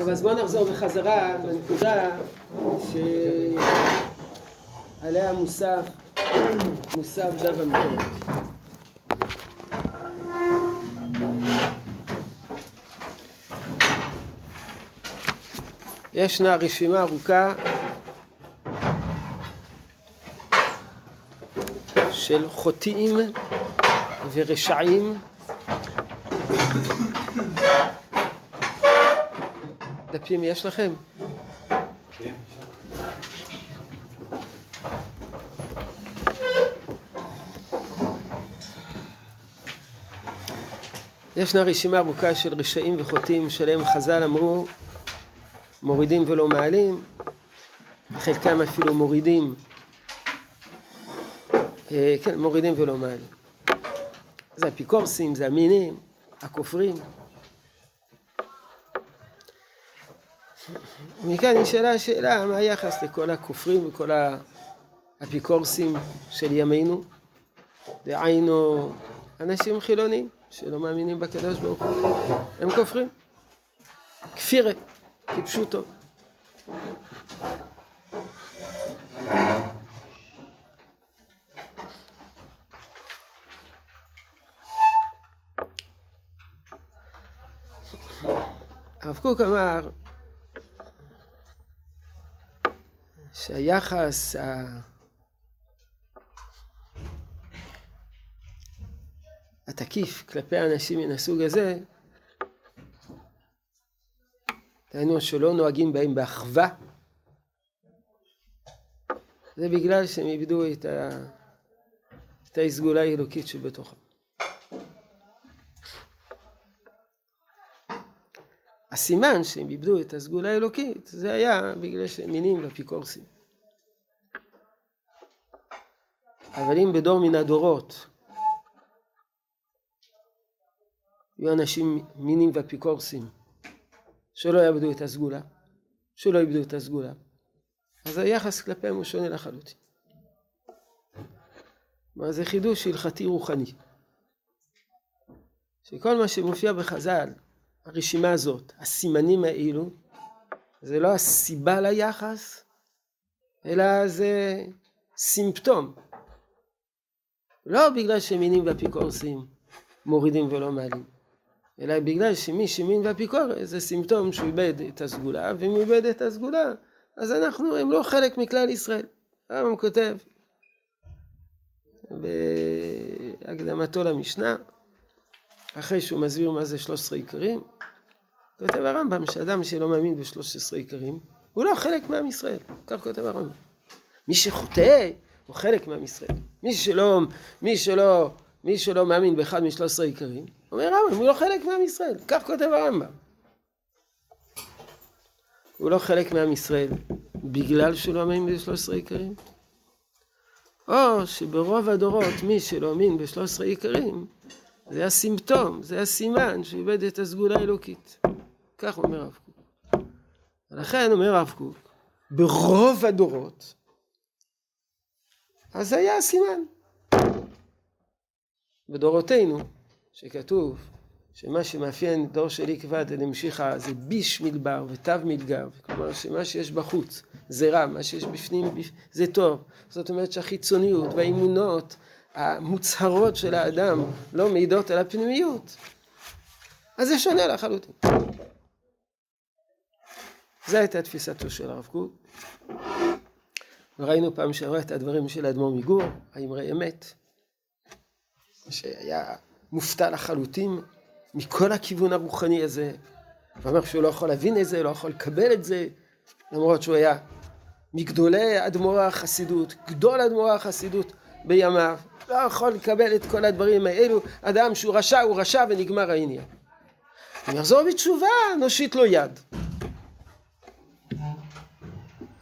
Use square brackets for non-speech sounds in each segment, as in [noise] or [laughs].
טוב, אז בואו נחזור בחזרה לנקודה שעליה מוסף, מוסף דב המקורת. ישנה רשימה ארוכה של חוטאים ורשעים דפים יש לכם? ישנה רשימה ארוכה של רשעים וחוטאים שלהם חז"ל אמרו מורידים ולא מעלים, חלקם אפילו מורידים, אה, כן, מורידים ולא מעלים. זה אפיקורסים, זה המינים, הכופרים. מכאן נשאלה השאלה, מה היחס לכל הכופרים וכל האפיקורסים של ימינו? דהיינו, אנשים חילונים שלא מאמינים בקדוש ברוך הוא, הם כופרים. כפירה, כפשוטו. הרב קוק אמר שהיחס. התקיף כלפי אנשים מן הסוג הזה, דהיינו שלא נוהגים בהם באחווה, זה בגלל שהם איבדו את, ה... את הסגולה האלוקית שבתוכם. הסימן שהם איבדו את הסגולה האלוקית זה היה בגלל שהם מינים ואפיקורסים. אבל אם בדור מן הדורות יהיו אנשים מינים ואפיקורסים שלא יאבדו את הסגולה, שלא איבדו את הסגולה, אז היחס כלפיהם הוא שונה לחלוטין. כלומר זה חידוש הלכתי רוחני. שכל מה שמופיע בחז"ל הרשימה הזאת, הסימנים האלו, זה לא הסיבה ליחס, אלא זה סימפטום. לא בגלל שמינים ואפיקורסים מורידים ולא מעלים, אלא בגלל שמי שמין ואפיקורס זה סימפטום שהוא איבד את הסגולה, ואם הוא איבד את הסגולה, אז אנחנו, הם לא חלק מכלל ישראל. הרמב"ם כותב בהקדמתו למשנה, אחרי שהוא מסביר מה זה 13 עיקרים, כותב הרמב"ם שאדם שלא מאמין ב-13 עיקרים, הוא לא חלק מעם ישראל, כך כותב הרמב"ם. מי שחוטא הוא חלק מעם ישראל. מי שלא, מי שלא, מי שלא מאמין באחד מ-13 עיקרים, אומר הרמב"ם, הוא לא חלק מעם ישראל, כך כותב הרמב"ם. הוא לא חלק מעם ישראל בגלל שהוא לא מאמין ב-13 עיקרים, או שברוב הדורות מי שלא מאמין ב-13 עיקרים זה הסימפטום, זה הסימן שהוא איבד את הסגולה האלוקית. כך אומר הרב קוק. ולכן אומר הרב קוק, ברוב הדורות, אז היה הסימן. בדורותינו, שכתוב שמה שמאפיין דור של עקבא דנמשיחא זה ביש מדבר ותו מדגר, כלומר שמה שיש בחוץ זה רע, מה שיש בפנים זה טוב. זאת אומרת שהחיצוניות והאמונות המוצהרות של האדם לא מעידות על הפנימיות. אז זה שונה לחלוטין. זו הייתה תפיסתו של הרב קוק. וראינו פעם שעברה את הדברים של האדמו"ר מגור, האמרי אמת, שהיה מופתע לחלוטין מכל הכיוון הרוחני הזה, ואמר שהוא לא יכול להבין את זה, לא יכול לקבל את זה, למרות שהוא היה מגדולי אדמו"רי החסידות, גדול אדמו"רי החסידות בימיו, לא יכול לקבל את כל הדברים האלו, אדם שהוא רשע הוא רשע ונגמר העניין. אם יחזור בתשובה, נושיט לו יד.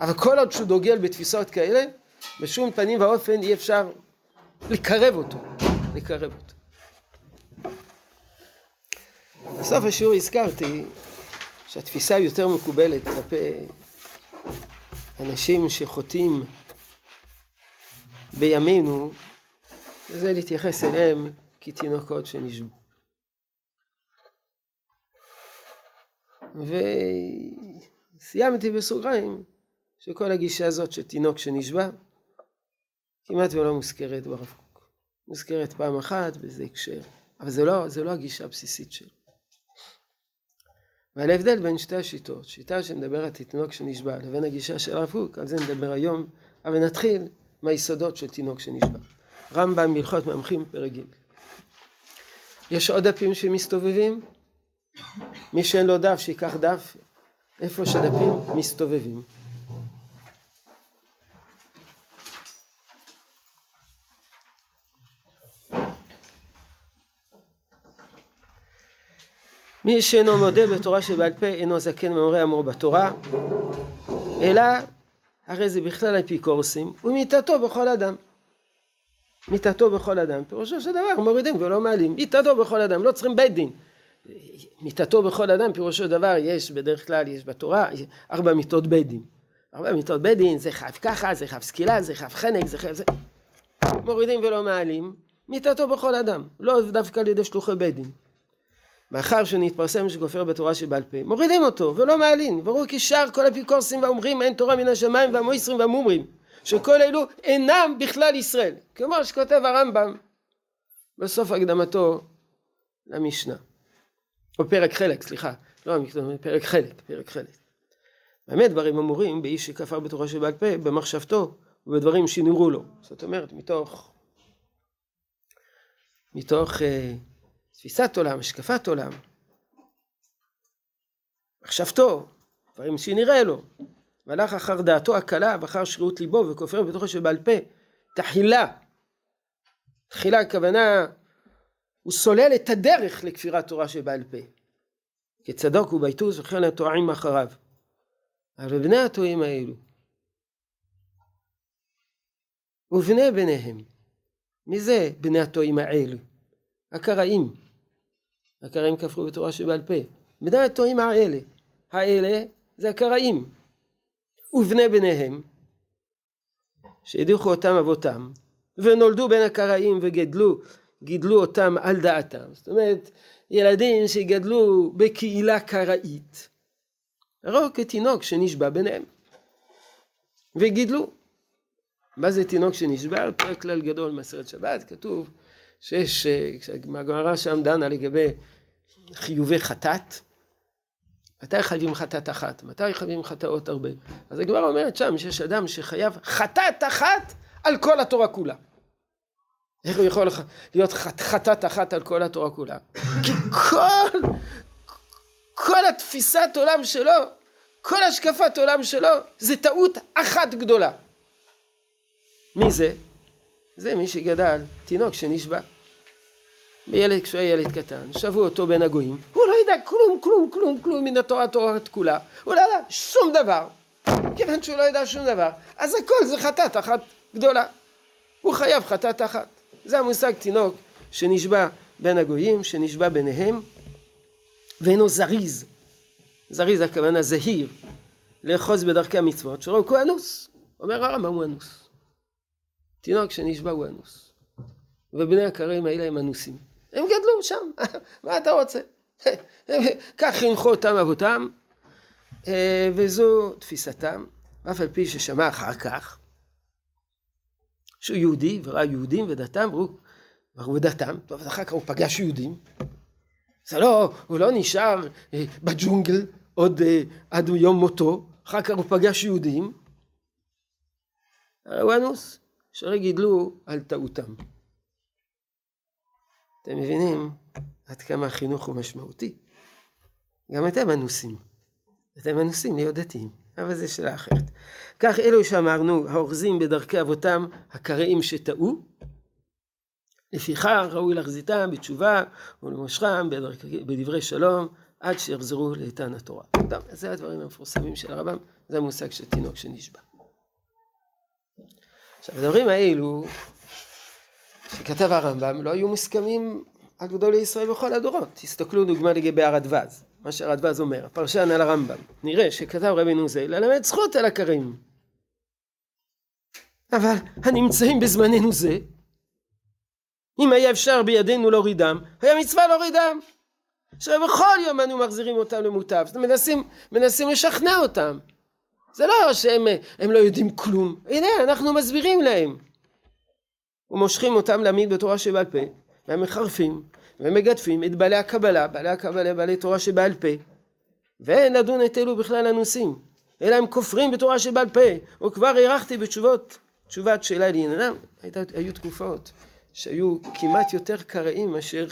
אבל כל עוד שהוא דוגל בתפיסות כאלה, בשום פנים ואופן אי אפשר לקרב אותו, לקרב אותו. בסוף השיעור הזכרתי שהתפיסה היותר מקובלת כלפי אנשים שחוטאים בימינו, זה להתייחס אליהם כתינוקות שנשבו. וסיימתי בסוגריים שכל הגישה הזאת של תינוק שנשבע כמעט ולא מוזכרת ברב קוק. מוזכרת פעם אחת באיזה הקשר, אבל זה לא, זה לא הגישה הבסיסית שלו. ועל ההבדל בין שתי השיטות, שיטה שמדברת תינוק שנשבע לבין הגישה של הרב קוק, על זה נדבר היום, אבל נתחיל מהיסודות של תינוק שנשבע. רמב"ם בהלכות ממחים פרק ג'. יש עוד דפים שמסתובבים? מי שאין לו דף שיקח דף איפה שדפים מסתובבים. מי שאינו מודה בתורה שבעל פה אינו זקן מאמרי אמור בתורה אלא הרי זה בכלל אפיקורסים ומיתתו בכל אדם מיתתו בכל אדם. פירושו של דבר מורידים ולא מעלים. מיתתו בכל אדם לא צריכים בית דין. מיתתו בכל אדם פירושו של דבר יש בדרך כלל יש בתורה ארבע מיתות בית דין. ארבע מיתות בית דין זה חייב ככה זה חייב סקילה זה חייב חנק זה חייב זה. מורידים ולא מעלים מיתתו בכל אדם. לא דווקא על ידי שלוחי בית דין. מאחר שנתפרסם שכופר בתורה שבעל פה, מורידים אותו ולא מעלין, ברור כי שאר כל אפיקורסים והאומרים אין תורה מן השמיים והמויסרים והמומרים, שכל אלו אינם בכלל ישראל, כמו שכותב הרמב"ם בסוף הקדמתו למשנה, או פרק חלק, סליחה, לא פרק חלק, פרק חלק. באמת דברים אמורים באיש שכפר בתורה שבעל פה, במחשבתו ובדברים שנראו לו, זאת אומרת מתוך מתוך אה, תפיסת עולם, השקפת עולם, מחשבתו, דברים שנראה לו, והלך אחר דעתו הקלה ואחר שרירות ליבו וכופר בתוכו שבעל פה, תחילה. תחילה הכוונה, הוא סולל את הדרך לכפירת תורה שבעל פה. כצדוק וביתוס וכן הטועים אחריו. אבל בני הטועים האלו, ובני בניהם, מי זה בני הטועים האלו? הקראים. הקראים כפרו בתורה שבעל פה. בני הטועים האלה. האלה זה הקראים. ובני בניהם, שהדיחו אותם אבותם, ונולדו בין הקראים וגדלו, גידלו אותם על דעתם. זאת אומרת, ילדים שגדלו בקהילה קראית, הראו כתינוק שנשבע ביניהם. וגידלו. מה זה תינוק שנשבע? פרק כלל גדול מסרת שבת, כתוב שיש, כשהגמרא שם דנה לגבי חיובי חטאת, מתי חייבים חטאת אחת? מתי חייבים חטאות הרבה? אז הגמרא אומרת שם שיש אדם שחייב חטאת אחת על כל התורה כולה. איך הוא יכול להיות חטאת אחת על כל התורה כולה? כי כל, כל התפיסת עולם שלו, כל השקפת עולם שלו, זה טעות אחת גדולה. מי זה? זה מי שגדל, תינוק שנשבע. ילד, כשהוא היה ילד קטן, שבו אותו בין הגויים, הוא לא ידע כלום, כלום, כלום, כלום מן התורה, תורה כולה. הוא לא ידע שום דבר. כיוון שהוא לא ידע שום דבר, אז הכל זה חטאת אחת גדולה. הוא חייב חטאת אחת. זה המושג תינוק שנשבע בין הגויים, שנשבע ביניהם, ואינו זריז. זריז הכוונה זהיר, לאחוז בדרכי המצוות, שראו הוא אנוס. אומר הרמב"ם הוא אנוס. תינוק שנשבע הוא אנוס. ובני הכרים האלה הם אנוסים. הם גדלו שם, [laughs] מה אתה רוצה? [laughs] כך חינכו אותם אבותם, אה, וזו תפיסתם, אף על פי ששמע אחר כך שהוא יהודי וראה יהודים ודתם, והוא ודתם, טוב, אחר כך הוא פגש יהודים, זה לא, הוא לא נשאר אה, בג'ונגל עוד אה, עד יום מותו, אחר כך הוא פגש יהודים, הוא אנוס, שהרי גידלו על טעותם. אתם מבינים עד כמה החינוך הוא משמעותי. גם אתם אנוסים. אתם אנוסים להיות דתיים, אבל זה שאלה אחרת. כך אלו שאמרנו, האורזים בדרכי אבותם, הקראים שטעו, לפיכך ראוי להחזיתם בתשובה ולמושכם בדברי שלום עד שיחזרו לאיתן התורה. טוב, זה הדברים המפורסמים של הרמב"ם, זה המושג של תינוק שנשבע. עכשיו הדברים האלו שכתב הרמב"ם לא היו מוסכמים על גדולי ישראל בכל הדורות. תסתכלו דוגמה לגבי הרדווז, מה שהרדווז אומר, הפרשן על הרמב"ם. נראה שכתב רבינו זה ללמד זכות על הכרים. אבל הנמצאים בזמננו זה, אם היה אפשר בידינו להורידם, היה מצווה להורידם. שבכל יום אנו מחזירים אותם למוטב. מנסים, מנסים לשכנע אותם. זה לא שהם לא יודעים כלום. הנה, אנחנו מסבירים להם. ומושכים אותם להעמיד בתורה שבעל פה, והם מחרפים, ומגדפים את בעלי הקבלה, בעלי הקבלה, בעלי תורה שבעל פה, ואין לדון את אלו בכלל הנושאים, אלא הם כופרים בתורה שבעל פה, וכבר הארכתי בתשובות, תשובת שאלה לעניינם, היו תקופות שהיו כמעט יותר קראים מאשר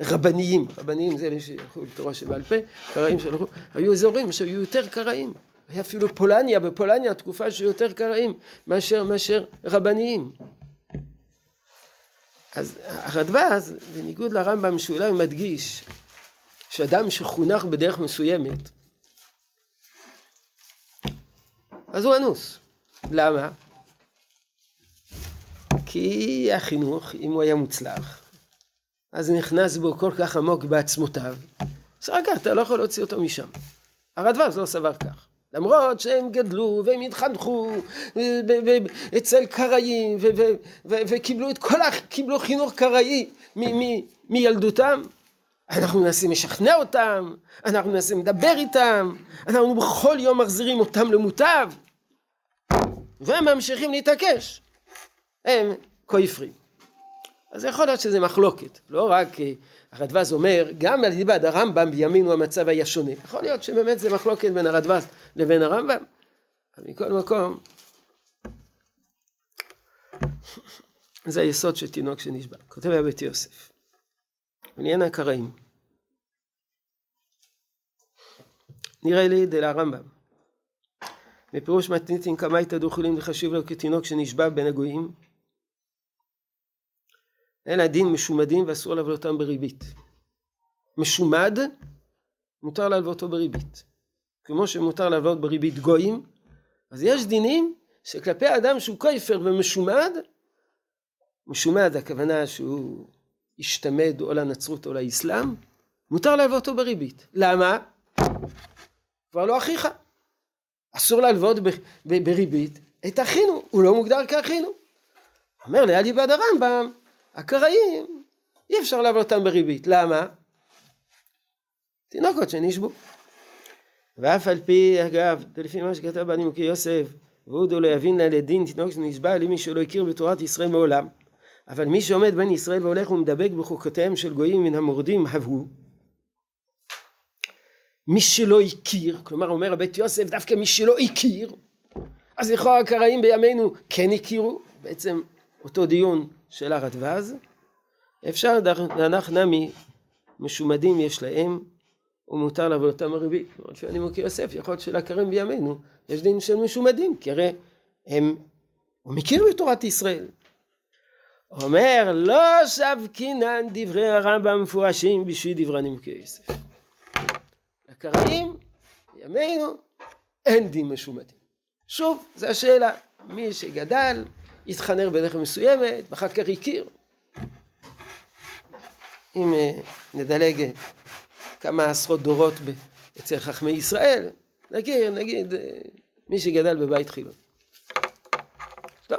רבניים, רבניים זה אלה שהלכו לתורה שבעל פה, קראים שהלכו, היו אזורים שהיו יותר קראים, היה אפילו פולניה, בפולניה תקופה שהיו יותר קראים מאשר, מאשר רבניים. אז הרדב"ז, בניגוד לרמב"ם שאולי מדגיש שאדם שחונך בדרך מסוימת, אז הוא אנוס. למה? כי החינוך, אם הוא היה מוצלח, אז נכנס בו כל כך עמוק בעצמותיו, אז רק אתה לא יכול להוציא אותו משם. הרדב"ז לא סבר כך. למרות שהם גדלו והם התחנכו אצל קראים וקיבלו את כל, קיבלו חינוך קראי מילדותם, אנחנו מנסים לשכנע אותם, אנחנו מנסים לדבר איתם, אנחנו בכל יום מחזירים אותם למוטב, והם ממשיכים להתעקש. הם כופרים. אז יכול להיות שזה מחלוקת, לא רק הרדווז אומר, גם על דיבד הרמב"ם בימינו המצב היה שונה. יכול להיות שבאמת זה מחלוקת בין הרדווז לבין הרמב"ם, אבל מכל מקום, זה היסוד של תינוק שנשבע. כותב הבית יוסף, עניין הקראים. נראה לי דלה הרמב"ם. בפירוש מתניתין קמייתא דוכלים לחשיב לו כתינוק שנשבע בין הגויים אין הדין משומדים ואסור להלוות אותם בריבית. משומד, מותר להלוות אותו בריבית. כמו שמותר להלוות בריבית גויים, אז יש דינים שכלפי האדם שהוא כופר ומשומד, משומד הכוונה שהוא השתמד או לנצרות או לאסלאם, מותר להלוות אותו בריבית. למה? כבר לא אחיך. אסור להלוות בריבית את אחינו, הוא לא מוגדר כאחינו. אומר ליד יבד הרמב"ם, הקראים, אי אפשר לעבור אותם בריבית. למה? תינוקות שנשבו. ואף על פי, אגב, לפי מה שכתב בנימוקי יוסף, והוא דו לא יבין לה לדין תינוק שנשבע למי שלא הכיר בתורת ישראל מעולם. אבל מי שעומד בין ישראל והולך ומדבק בחוקותיהם של גויים מן המורדים הבו. מי שלא הכיר, כלומר אומר הבית יוסף דווקא מי שלא הכיר, אז לכאורה הקראים בימינו כן הכירו, בעצם אותו דיון של הרדווז, אפשר להנח נמי משומדים יש להם ומותר לעבור אותם הריבית. למרות שאני מוקיר יוסף, יכול להיות שלעקרים בימינו יש דין של משומדים, כי הרי הם, הוא מכיר בתורת ישראל. אומר לא שבקינן דברי הרמב"ם המפורשים בשביל דברי נימוקי יוסף. לקראים בימינו אין דין משומדים. שוב, זו השאלה, מי שגדל התחנר בדרך מסוימת, ואחר כך הכיר. אם אה, נדלג כמה עשרות דורות אצל חכמי ישראל, נגיד, נגיד, אה, מי שגדל בבית חילון. טוב.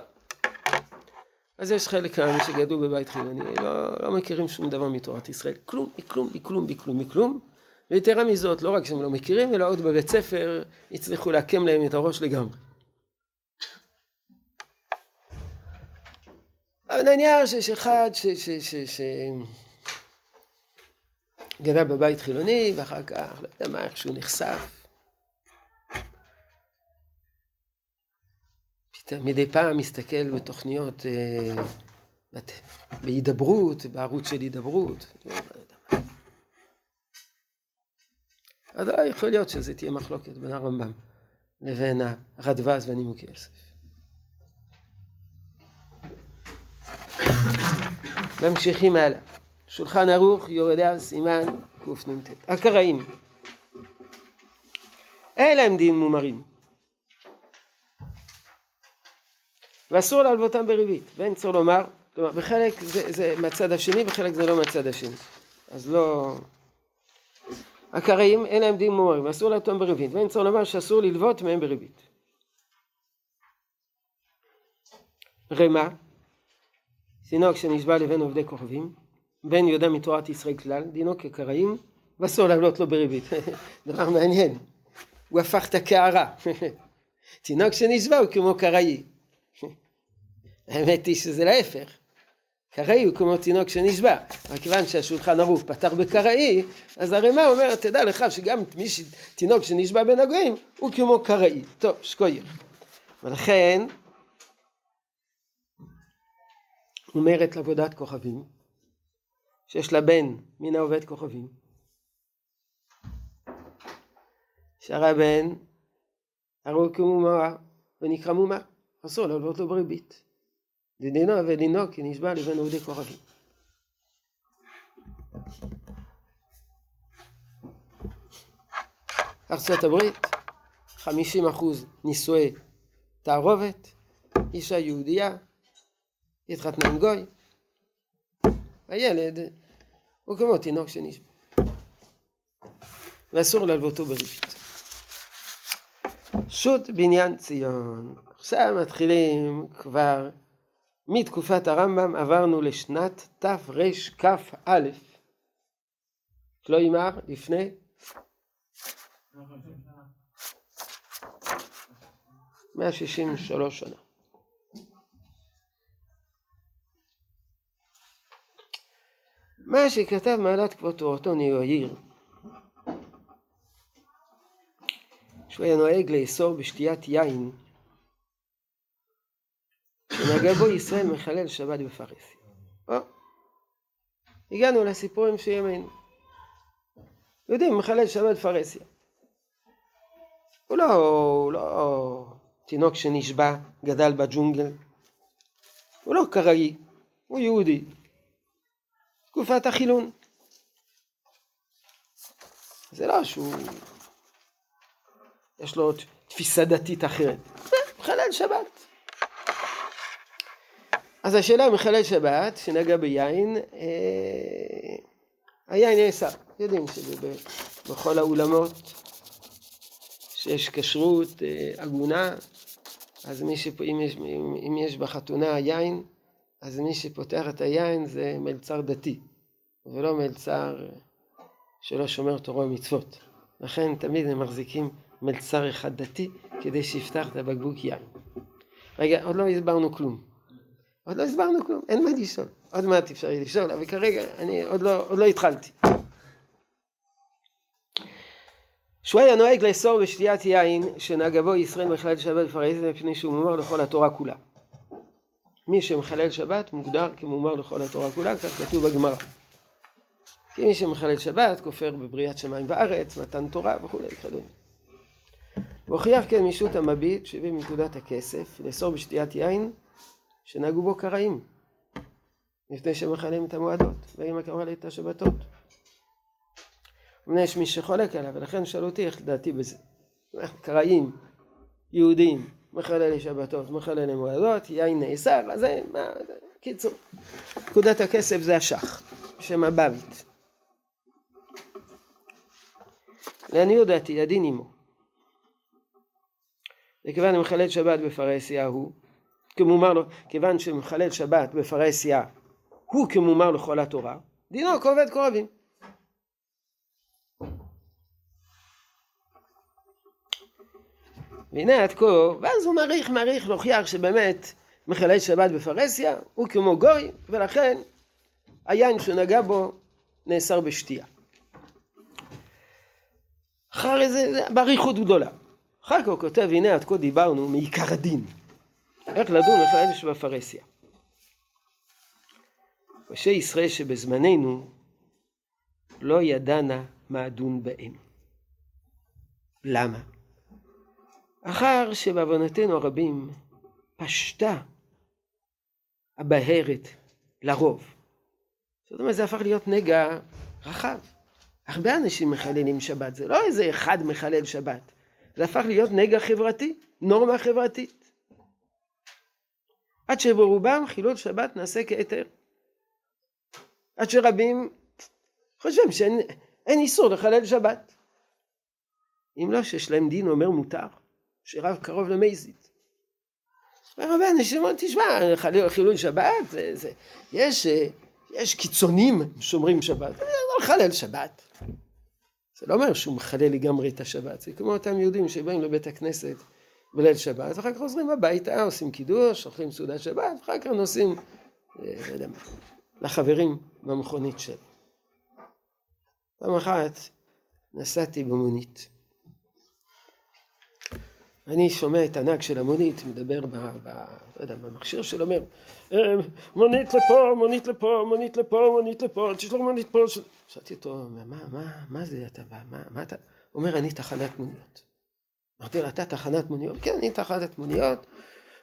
אז יש חלק ממי שגדלו בבית חילוני, לא, לא מכירים שום דבר מתורת ישראל, כלום, מכלום, מכלום, מכלום, מכלום. ויתרה מזאת, לא רק שהם לא מכירים, אלא עוד בבית ספר הצליחו לעקם להם את הראש לגמרי. נניח שיש אחד ש... ש, ש, ש גדל בבית חילוני, ואחר כך, לא יודע מה, איכשהו נחשף. מדי פעם מסתכל בתוכניות, אה, בהידברות, בערוץ של הידברות. אז יכול להיות שזה תהיה מחלוקת בין הרמב"ם לבין הרדווז והנימוקי יוסף. ממשיכים הלאה. שולחן ערוך יורדיה סימן קנ"ט. הקראים. אין להם דין מומרים. ואסור להלוותם בריבית, ואין צורך לומר, כלומר בחלק זה, זה מהצד השני, בחלק זה לא מהצד השני. אז לא... הקראים אין להם דין מומרים, ואסור להלוותם בריבית, ואין צורך לומר שאסור ללוות מהם בריבית. רמה תינוק שנשבע לבין עובדי כוכבים, בן יודע מתורת ישראל כלל, דינו כקראים, ואסור לעלות לו בריבית. [laughs] דבר מעניין. הוא הפך את הקערה. [laughs] תינוק שנשבע הוא כמו קראי. [laughs] האמת היא שזה להפך. קראי הוא כמו תינוק שנשבע. רק כיוון שהשולחן ערוך פתח בקראי, אז הרמ"א אומר, תדע לך שגם מי ש... תינוק שנשבע בין הגויים, הוא כמו קראי. טוב, שקויר. ולכן, אומרת לעבודת כוכבים, שיש לה בן מן העובד כוכבים, שהרי הבן הרי כמומה ונקרא מומה, אסור להלוות לו בריבית. דינו ודינו כי נשבע לבין עובדי כוכבים. ארצות הברית, 50% נישואי תערובת, אישה יהודייה, התחתנה עם גוי, הילד הוא כמו תינוק שנשבע, ואסור להלוותו בריבית. שו"ת בניין ציון. עכשיו מתחילים כבר מתקופת הרמב"ם עברנו לשנת תרכ"א. לא יימר לפני מאה שישים ושלוש שנה. מה שכתב מעלת כבוד תורתו ניר יאיר שהוא היה נוהג לאסור בשתיית יין שנגע בו ישראל מחלל שבת בפרהסיה. הגענו לסיפורים של ימינו. יודעים, מחלל שבת בפרהסיה. הוא לא, הוא לא תינוק שנשבע, גדל בג'ונגל. הוא לא קראי, הוא יהודי. תקופת החילון. זה לא שהוא יש לו תפיסה דתית אחרת. מחלל שבת. אז השאלה מחלל שבת, שנגע ביין, אה, היין נאסר. יודעים שבכל האולמות שיש כשרות אה, אז מי שפ... אם, יש, אם יש בחתונה יין, אז מי שפותח את היין זה מלצר דתי, ולא מלצר שלא שומר תורה ומצוות. לכן תמיד הם מחזיקים מלצר אחד דתי כדי שיפתח את הבקבוק יין. רגע, עוד לא הסברנו כלום. עוד לא הסברנו כלום, אין מה לשאול. עוד מעט אפשר יהיה לשאול, אבל כרגע אני עוד לא, עוד לא התחלתי. שהוא היה נוהג לאסור בשתיית יין שנהגה בו ישראל מחלל שבת בפרהסיה מפני שהוא מומר לכל התורה כולה. מי שמחלל שבת מוגדר כמומר לכל התורה כולה, כך כתוב בגמרא. כי מי שמחלל שבת כופר בבריאת שמיים וארץ, מתן תורה וכולי וכדומה. והוכיח כן מישות המביט שהביא מנקודת הכסף לאסור בשתיית יין שנהגו בו קראים לפני שמכלים את המועדות ואם הקרא את השבתות. אמנם יש מי שחולק עליו ולכן שאלו אותי איך לדעתי בזה. קראים יהודים מחללי שבתות מחללי מועדות יין נאסר אז זה מה קיצור נקודת הכסף זה השח שם הבבית. לעניות דעתי הדין עמו וכיוון שמחלל שבת בפרהסיה הוא, כמומר לו, כיוון שמחלל שבת בפרהסיה הוא כמומר לכל התורה, דינו כעובד כוכבים. והנה עד כה, ואז הוא מעריך מעריך להוכיח שבאמת מחלל שבת בפרהסיה הוא כמו גוי, ולכן היין שנגע בו נאסר בשתייה. אחרי זה, באריכות גדולה. אחר כך הוא כותב, הנה עד כה דיברנו מעיקר הדין. איך לדון בכלל שבפרהסיה. ראשי ישראל שבזמננו לא ידענה מה אדון בהם. למה? אחר שבעוונותינו הרבים פשטה הבהרת לרוב. זאת אומרת, זה הפך להיות נגע רחב. הרבה אנשים מחללים שבת, זה לא איזה אחד מחלל שבת. זה הפך להיות נגע חברתי, נורמה חברתית. עד שברובם חילול שבת נעשה כהיתר. עד שרבים חושבים שאין איסור לחלל שבת. אם לא שיש להם דין אומר מותר, שרב קרוב. והרבה אנשים אומרים, תשמע, חילול שבת, זה, זה, יש, יש קיצונים שומרים שבת, זה לא מחלל שבת. זה לא אומר שהוא מחלל לגמרי את השבת, זה כמו אותם יהודים שבאים לבית הכנסת בליל שבת, ואחר כך חוזרים הביתה, עושים קידוש, אוכלים סעודת שבת, ואחר כך נוסעים, אה, לא יודע מה, לחברים במכונית שלו. פעם אחת נסעתי במונית. אני שומע את הנהג של המונית מדבר ב, ב, לא יודע, במכשיר שלו, אומר, אה, מונית לפה, מונית לפה, מונית לפה, מונית לפה, תשלח מונית פה. שאלתי אותו, מה, מה, מה זה אתה בא, מה, מה אתה? הוא אומר, אני תחנת מוניות. אמרתי לו, אתה תחנת מוניות? כן, אני תחנת מוניות.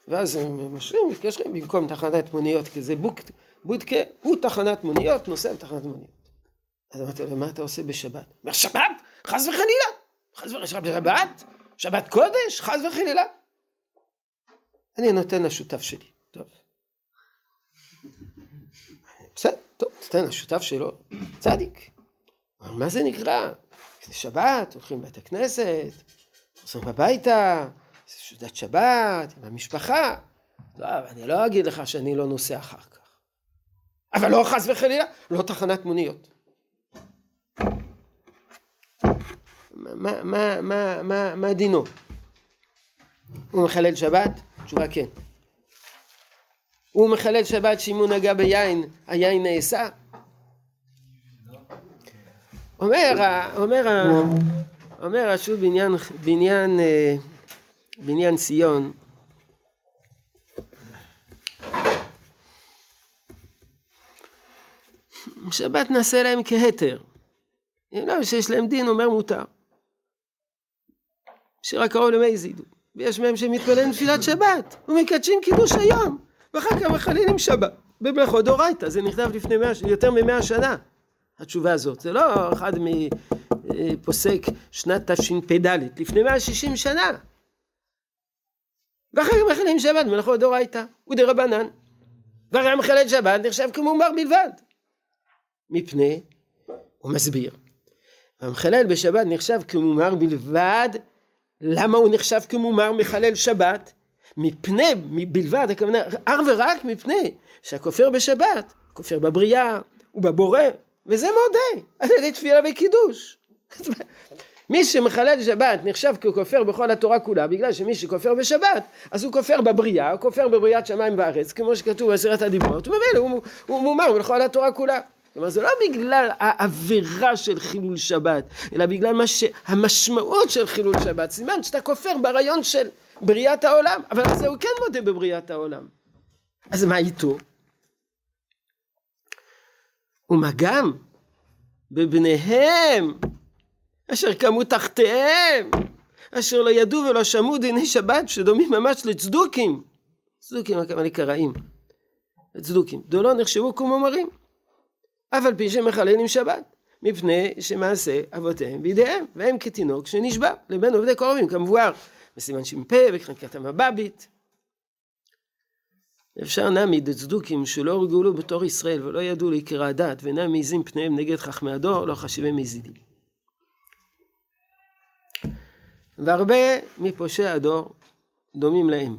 ואז הם משרים, מתקשרים במקום תחנת מוניות, כי זה בוק, בודקה, הוא תחנת מוניות, נוסע בתחנת מוניות. אז אמרתי לו, מה אתה עושה בשבת? אומר, שבת? חס וחלילה. חס וחלילה, שבת? שבת קודש? חס וחלילה. אני נותן לשותף שלי. טוב. בסדר, טוב, נותן לשותף שלו, צדיק. מה זה נקרא? שבת, הולכים לבית הכנסת, חוזרים הביתה, סעודת שבת, עם המשפחה. לא, אני לא אגיד לך שאני לא נוסע אחר כך. אבל לא חס וחלילה, לא תחנת מוניות. מה, מה, מה, מה, מה דינו? הוא מחלל שבת? תשובה כן. הוא מחלל שבת שאם הוא נגע ביין, היין נעשה? אומר, אומר, אומר השוב בעניין, בעניין, אה, בעניין ציון, שבת נעשה להם כהתר. אם לא, שיש להם דין, אומר מותר. שרק הרוב למי זידו. ויש מהם שמתפללים תפילת שבת, ומקדשים קידוש היום, ואחר כך מחללים שבת. במלאכות דאורייתא, זה נכתב לפני מאה, יותר ממאה שנה, התשובה הזאת. זה לא אחד מפוסק שנת תשפ"ד, לפני מאה שישים שנה. ואחר כך מחללים שבת במלאכות דאורייתא, ודרבנן. והרי המחלל שבת נחשב כמומר בלבד. מפני, הוא מסביר, המחלל בשבת נחשב כמומר בלבד למה הוא נחשב כמומר מחלל שבת? מפני, בלבד, הכוונה, אך ורק מפני שהכופר בשבת, כופר בבריאה ובבורא, וזה מודה, על ידי תפילה וקידוש. [laughs] מי שמחלל שבת נחשב ככופר בכל התורה כולה, בגלל שמי שכופר בשבת, אז הוא כופר בבריאה, הוא כופר בבריאת שמיים וארץ, כמו שכתוב בעשרת הדיברות, וממילא הוא, הוא מומר בכל התורה כולה. כלומר זה לא בגלל העבירה של חילול שבת, אלא בגלל מה שהמשמעות של חילול שבת, סימן שאתה כופר ברעיון של בריאת העולם, אבל זה הוא כן מודה בבריאת העולם. אז מה איתו? ומה גם בבניהם אשר קמו תחתיהם, אשר לא ידעו ולא שמעו דיני שבת שדומים ממש לצדוקים. צדוקים הכוונה קראים. צדוקים. דולו נחשבו כמומרים. אף על פי שהם מחללים שבת, מפני שמעשה אבותיהם בידיהם, והם כתינוק שנשבע לבין עובדי קרובים, כמבואר בסימן ש"פ וחנקת המבבית. אפשר נעמיד את שלא הרגולו בתור ישראל ולא ידעו לעיקר הדת ואינם מעיזים פניהם נגד חכמי הדור, לא חשיבי מזידים. והרבה מפושעי הדור דומים להם,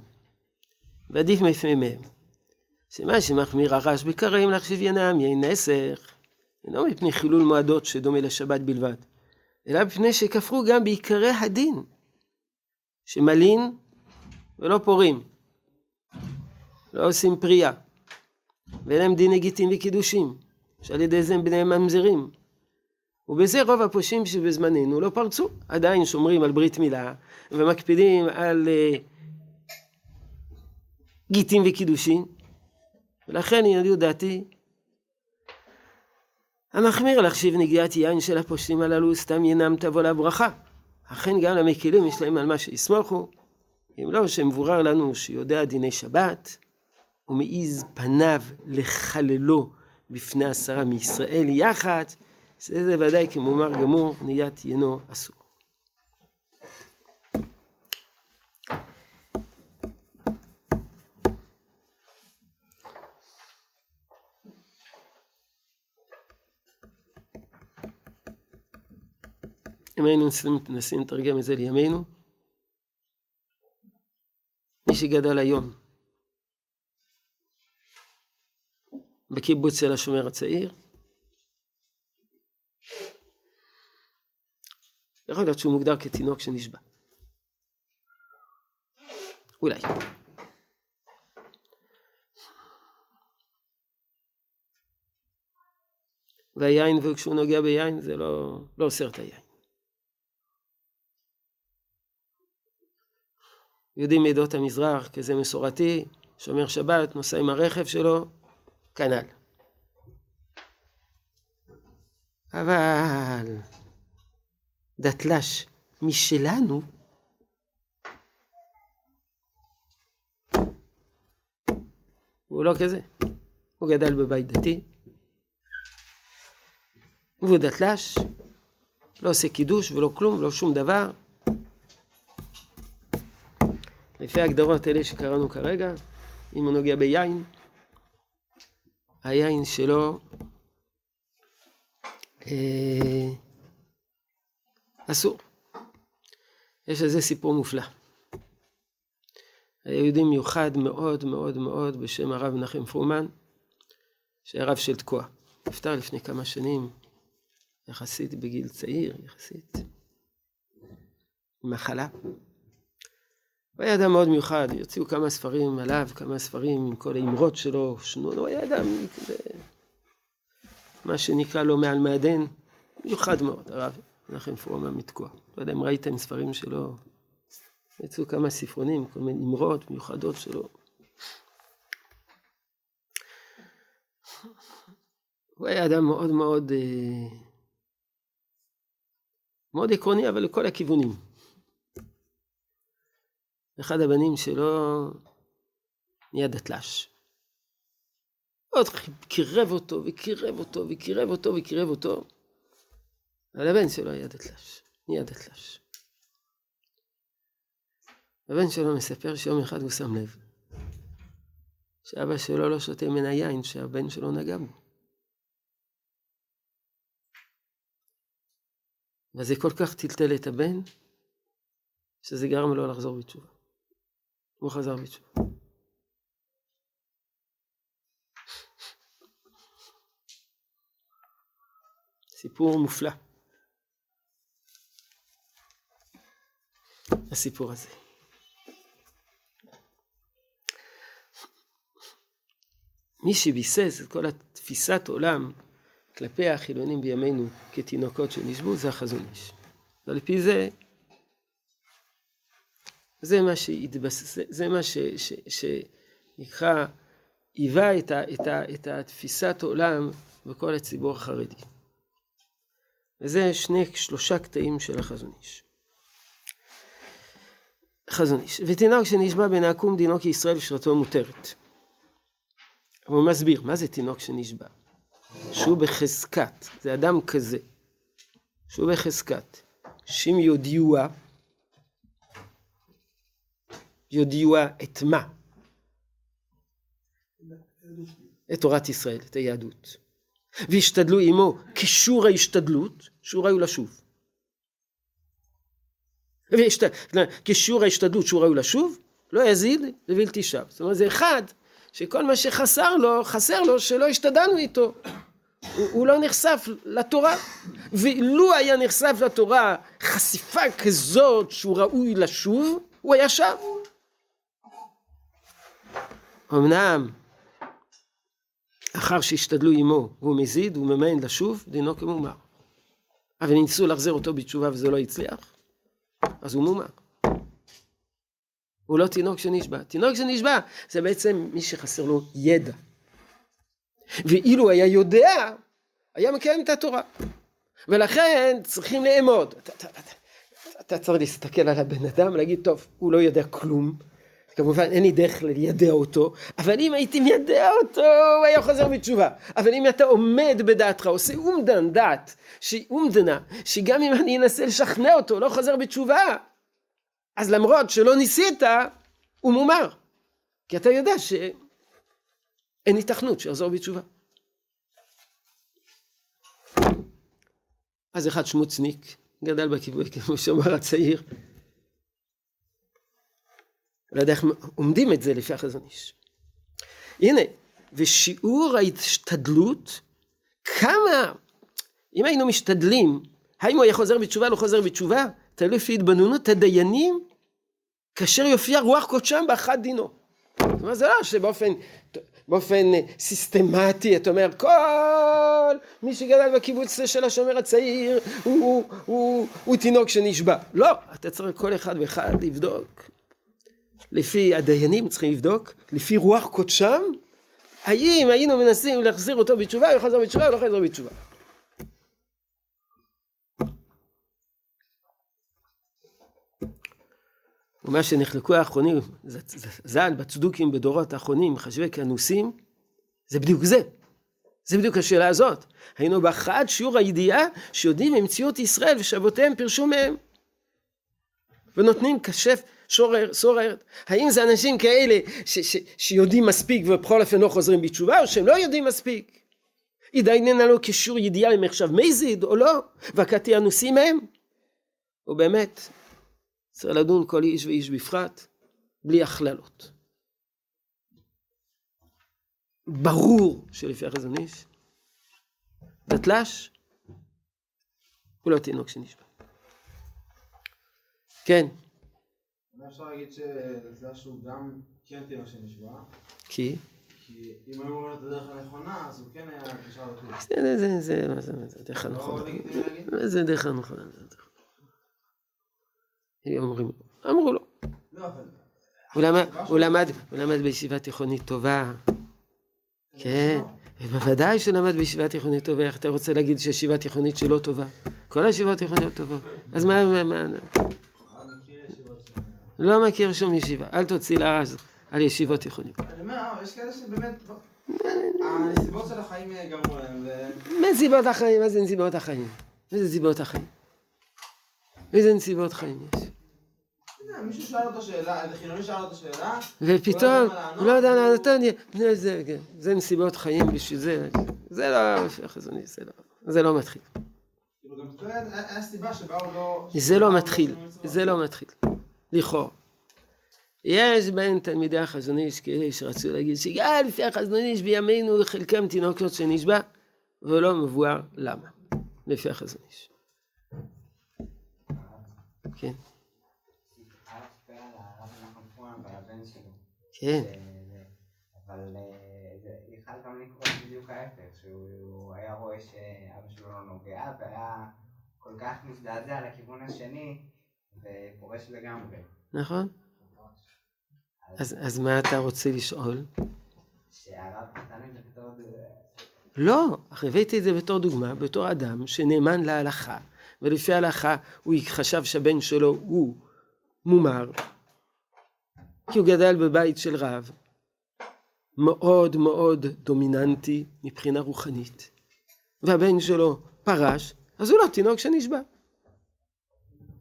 ועדיף מפניהם. שמה שמחמיר הרש בקראים להחשיב ינם יין נסך, אינו מפני חילול מועדות שדומה לשבת בלבד, אלא מפני שכפרו גם בעיקרי הדין, שמלין ולא פורים, לא עושים פרייה, ואין להם דין גיטין וקידושים, שעל ידי זה הם בניהם ממזרים. ובזה רוב הפושעים שבזמננו לא פרצו, עדיין שומרים על ברית מילה ומקפידים על uh, גיטין וקידושין, ולכן ידיעו דעתי, המחמיר להחשיב נגיעת יין של הפושטים הללו סתם ינם תבוא לה ברכה. אכן גם למקלים יש להם על מה שיסמוכו, אם לא שמבורר לנו שיודע דיני שבת, ומעיז פניו לחללו בפני עשרה מישראל יחד, זה ודאי כמומר גמור, נהיית ינו אסור. אם היינו מנסים לתרגם את זה לימינו, מי שגדל היום בקיבוץ של השומר הצעיר. יכול להיות שהוא מוגדר כתינוק שנשבע. אולי. והיין, וכשהוא נוגע ביין, זה לא, לא אוסר את היין. יודעים מעדות המזרח, כזה מסורתי, שומר שבת, נוסע עם הרכב שלו, כנ"ל. אבל דתל"ש משלנו, הוא לא כזה. הוא גדל בבית דתי, והוא דתל"ש, לא עושה קידוש ולא כלום ולא שום דבר. לפי ההגדרות האלה שקראנו כרגע, אם הוא נוגע ביין, היין שלו אה, אסור. יש על זה סיפור מופלא. היה יהודי מיוחד מאוד מאוד מאוד בשם הרב מנחם פרומן, שהיה רב של תקוע. נפטר לפני כמה שנים, יחסית בגיל צעיר, יחסית. מחלה. הוא היה אדם מאוד מיוחד, יוציאו כמה ספרים עליו, כמה ספרים עם כל האמרות שלו, שנו, הוא היה אדם כזה, מה שנקרא לו מעל מעדן, מיוחד מאוד, הרב מנחם פרומן מתקוע. לא יודע אם ראיתם ספרים שלו, יצאו כמה ספרונים, כל מיני אמרות מיוחדות שלו. הוא היה אדם מאוד מאוד, אה, מאוד עקרוני, אבל לכל הכיוונים. אחד הבנים שלו נהיה דתל"ש. עוד קירב אותו וקירב אותו וקירב אותו וקירב אותו. אבל הבן שלו היה דתל"ש, נהיה דתל"ש. הבן שלו מספר שיום אחד הוא שם לב שאבא שלו לא שותה מן היין שהבן שלו נגע בו. וזה כל כך טלטל את הבן, שזה גרם לו לחזור בתשובה. הוא חזר בתשובה. סיפור מופלא. הסיפור הזה. מי שביסס את כל התפיסת עולם כלפי החילונים בימינו כתינוקות שנשבו זה החזון איש. ועל פי זה זה מה שהתבסס, זה מה שנקרא, היווה את, את, את התפיסת עולם בכל הציבור החרדי. וזה שני, שלושה קטעים של החזון איש. חזון איש. ותינוק שנשבע בין העקום דינו כישראל ושרתו מותרת. הוא מסביר, מה זה תינוק שנשבע? שהוא בחזקת, זה אדם כזה, שהוא בחזקת, שאם יודיעוה יודיעו את מה? את תורת ישראל, את היהדות. והשתדלו עמו כשור ההשתדלות, שור היו לשוב. והשת... כשור ההשתדלות שור היו לשוב, לא יזיד לבלתי שב. זאת אומרת זה אחד שכל מה שחסר לו, חסר לו שלא השתדלנו איתו. הוא, הוא לא נחשף לתורה. ולו היה נחשף לתורה חשיפה כזאת שהוא ראוי לשוב, הוא היה שב. אמנם אחר שהשתדלו עמו הוא מזיד, ממאן לשוב, דינו כמומר. אבל ניסו להחזיר אותו בתשובה וזה לא הצליח, אז הוא מומר. הוא לא תינוק שנשבע. תינוק שנשבע זה בעצם מי שחסר לו ידע. ואילו היה יודע, היה מקיים את התורה. ולכן צריכים לאמוד. אתה, אתה, אתה, אתה צריך להסתכל על הבן אדם ולהגיד, טוב, הוא לא יודע כלום, כמובן אין לי דרך ליידע אותו, אבל אם הייתי מיידע אותו, הוא היה חוזר בתשובה. אבל אם אתה עומד בדעתך, עושה אומדן דעת, אומדנה, שגם אם אני אנסה לשכנע אותו, לא חוזר בתשובה, אז למרות שלא ניסית, הוא מומר. כי אתה יודע שאין היתכנות שיחזור בתשובה. אז אחד שמוצניק, גדל בקיבוץ, כמו שאמר הצעיר, לא יודע איך עומדים את זה לפי החזון איש. הנה, ושיעור ההשתדלות, כמה, אם היינו משתדלים, האם הוא היה חוזר בתשובה, לא חוזר בתשובה, תלוי לפי התבוננות הדיינים, כאשר יופיע רוח קודשם באחת דינו. זאת אומרת, זה לא שבאופן באופן סיסטמטי, אתה אומר, כל מי שגדל בקיבוץ של השומר הצעיר הוא, הוא, הוא, הוא תינוק שנשבע. לא, אתה צריך כל אחד ואחד לבדוק. לפי הדיינים צריכים לבדוק, לפי רוח קודשם, האם היינו מנסים להחזיר אותו בתשובה, הוא חזר בתשובה, הוא לא חזר בתשובה. ומה שנחלקו האחרונים, ז"ל בצדוקים בדורות האחרונים, חשבי כאנוסים, זה בדיוק זה. זה בדיוק השאלה הזאת. היינו בהכרעת שיעור הידיעה שיודעים ממציאות ישראל ושאבותיהם פירשו מהם. ונותנים כשף שורר, סורר. האם זה אנשים כאלה ש, ש, שיודעים מספיק ובכל אופן לא חוזרים בתשובה, או שהם לא יודעים מספיק? ידייננה לו כשיעור ידיעה אם עכשיו מזיד או לא, והכתי אנוסים הם. ובאמת, צריך לדון כל איש ואיש בפרט, בלי הכללות. ברור שלפי החזון איש, דתל"ש הוא לא תינוק שנשבע. כן. אפשר להגיד שדתל"ש הוא גם כן תינוק שנשבע. כי? כי אם היו אומרים את הדרך הנכונה, אז הוא כן היה נשאר דתל"ש. זה, זה, זה, מה זה, דרך הנכונה. לא זה דרך הנכונה. אומרים, אמרו לו. לא, הוא למד, הוא למד בישיבה תיכונית טובה. כן, בוודאי שהוא למד בישיבה תיכונית טובה, איך אתה רוצה להגיד שישיבה תיכונית שלא טובה? כל הישיבות תיכוניות טובות. אז מה, מה... לא מכיר שום ישיבה, אל תוציא לרז על ישיבות תיכוניות. אני אומר, יש כאלה שבאמת... הנסיבות של החיים גרמו להם. מה נסיבות החיים? מה זה נסיבות החיים? איזה נסיבות החיים? איזה נסיבות חיים יש? מישהו שאל אותו שאלה, איזה חילוני שאל אותו שאלה, ופתאום, הוא לא יודע לענות, זה נסיבות חיים בשביל זה, זה לא, זה לא מתחיל. זה לא מתחיל, זה לא מתחיל, לכאורה. יש בין תלמידי החזון איש כאלה שרצו להגיד שגם לפי החזון איש בימינו חלקם תינוקות שנשבע ולא מבואר למה, לפי החזון איש. כן. כן. אבל אה, יכל גם לקרות בדיוק ההפך, שהוא היה רואה שאבא שלו לא נוגע, והיה כל כך מזדעזע לכיוון השני, ופורש לגמרי. נכון. אז, אז מה אתה רוצה לשאול? שהרב נתן את זה בתור... לא, הבאתי את זה בתור דוגמה, בתור אדם שנאמן להלכה, ולפי ההלכה הוא חשב שהבן שלו הוא מומר, כי הוא גדל בבית של רב, מאוד מאוד דומיננטי מבחינה רוחנית, והבן שלו פרש, אז הוא לא תינוק שנשבע.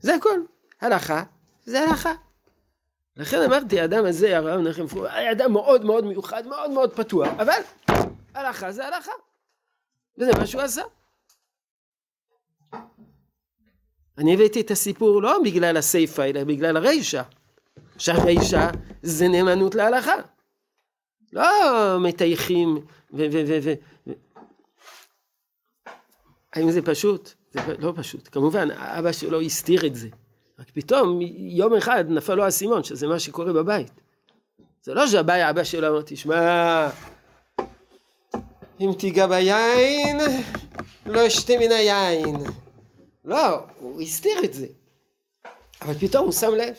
זה הכל. הלכה, זה הלכה. לכן אמרתי, האדם הזה, הרב נחם פור, היה אדם מאוד מאוד מיוחד, מאוד מאוד פתוח, אבל הלכה זה הלכה. וזה מה שהוא עשה. אני הבאתי את הסיפור לא בגלל הסיפה, אלא בגלל הרישה. שהרישה זה נאמנות להלכה. לא מטייחים ו... ו, ו, ו האם זה פשוט? זה לא פשוט. כמובן, אבא שלו הסתיר את זה. רק פתאום, יום אחד נפל לו האסימון, שזה מה שקורה בבית. זה לא שהבעיה, אבא שלו אמר, תשמע, אם תיגע ביין, לא אשתה מן היין. לא, הוא הסתיר את זה. אבל פתאום הוא שם לב.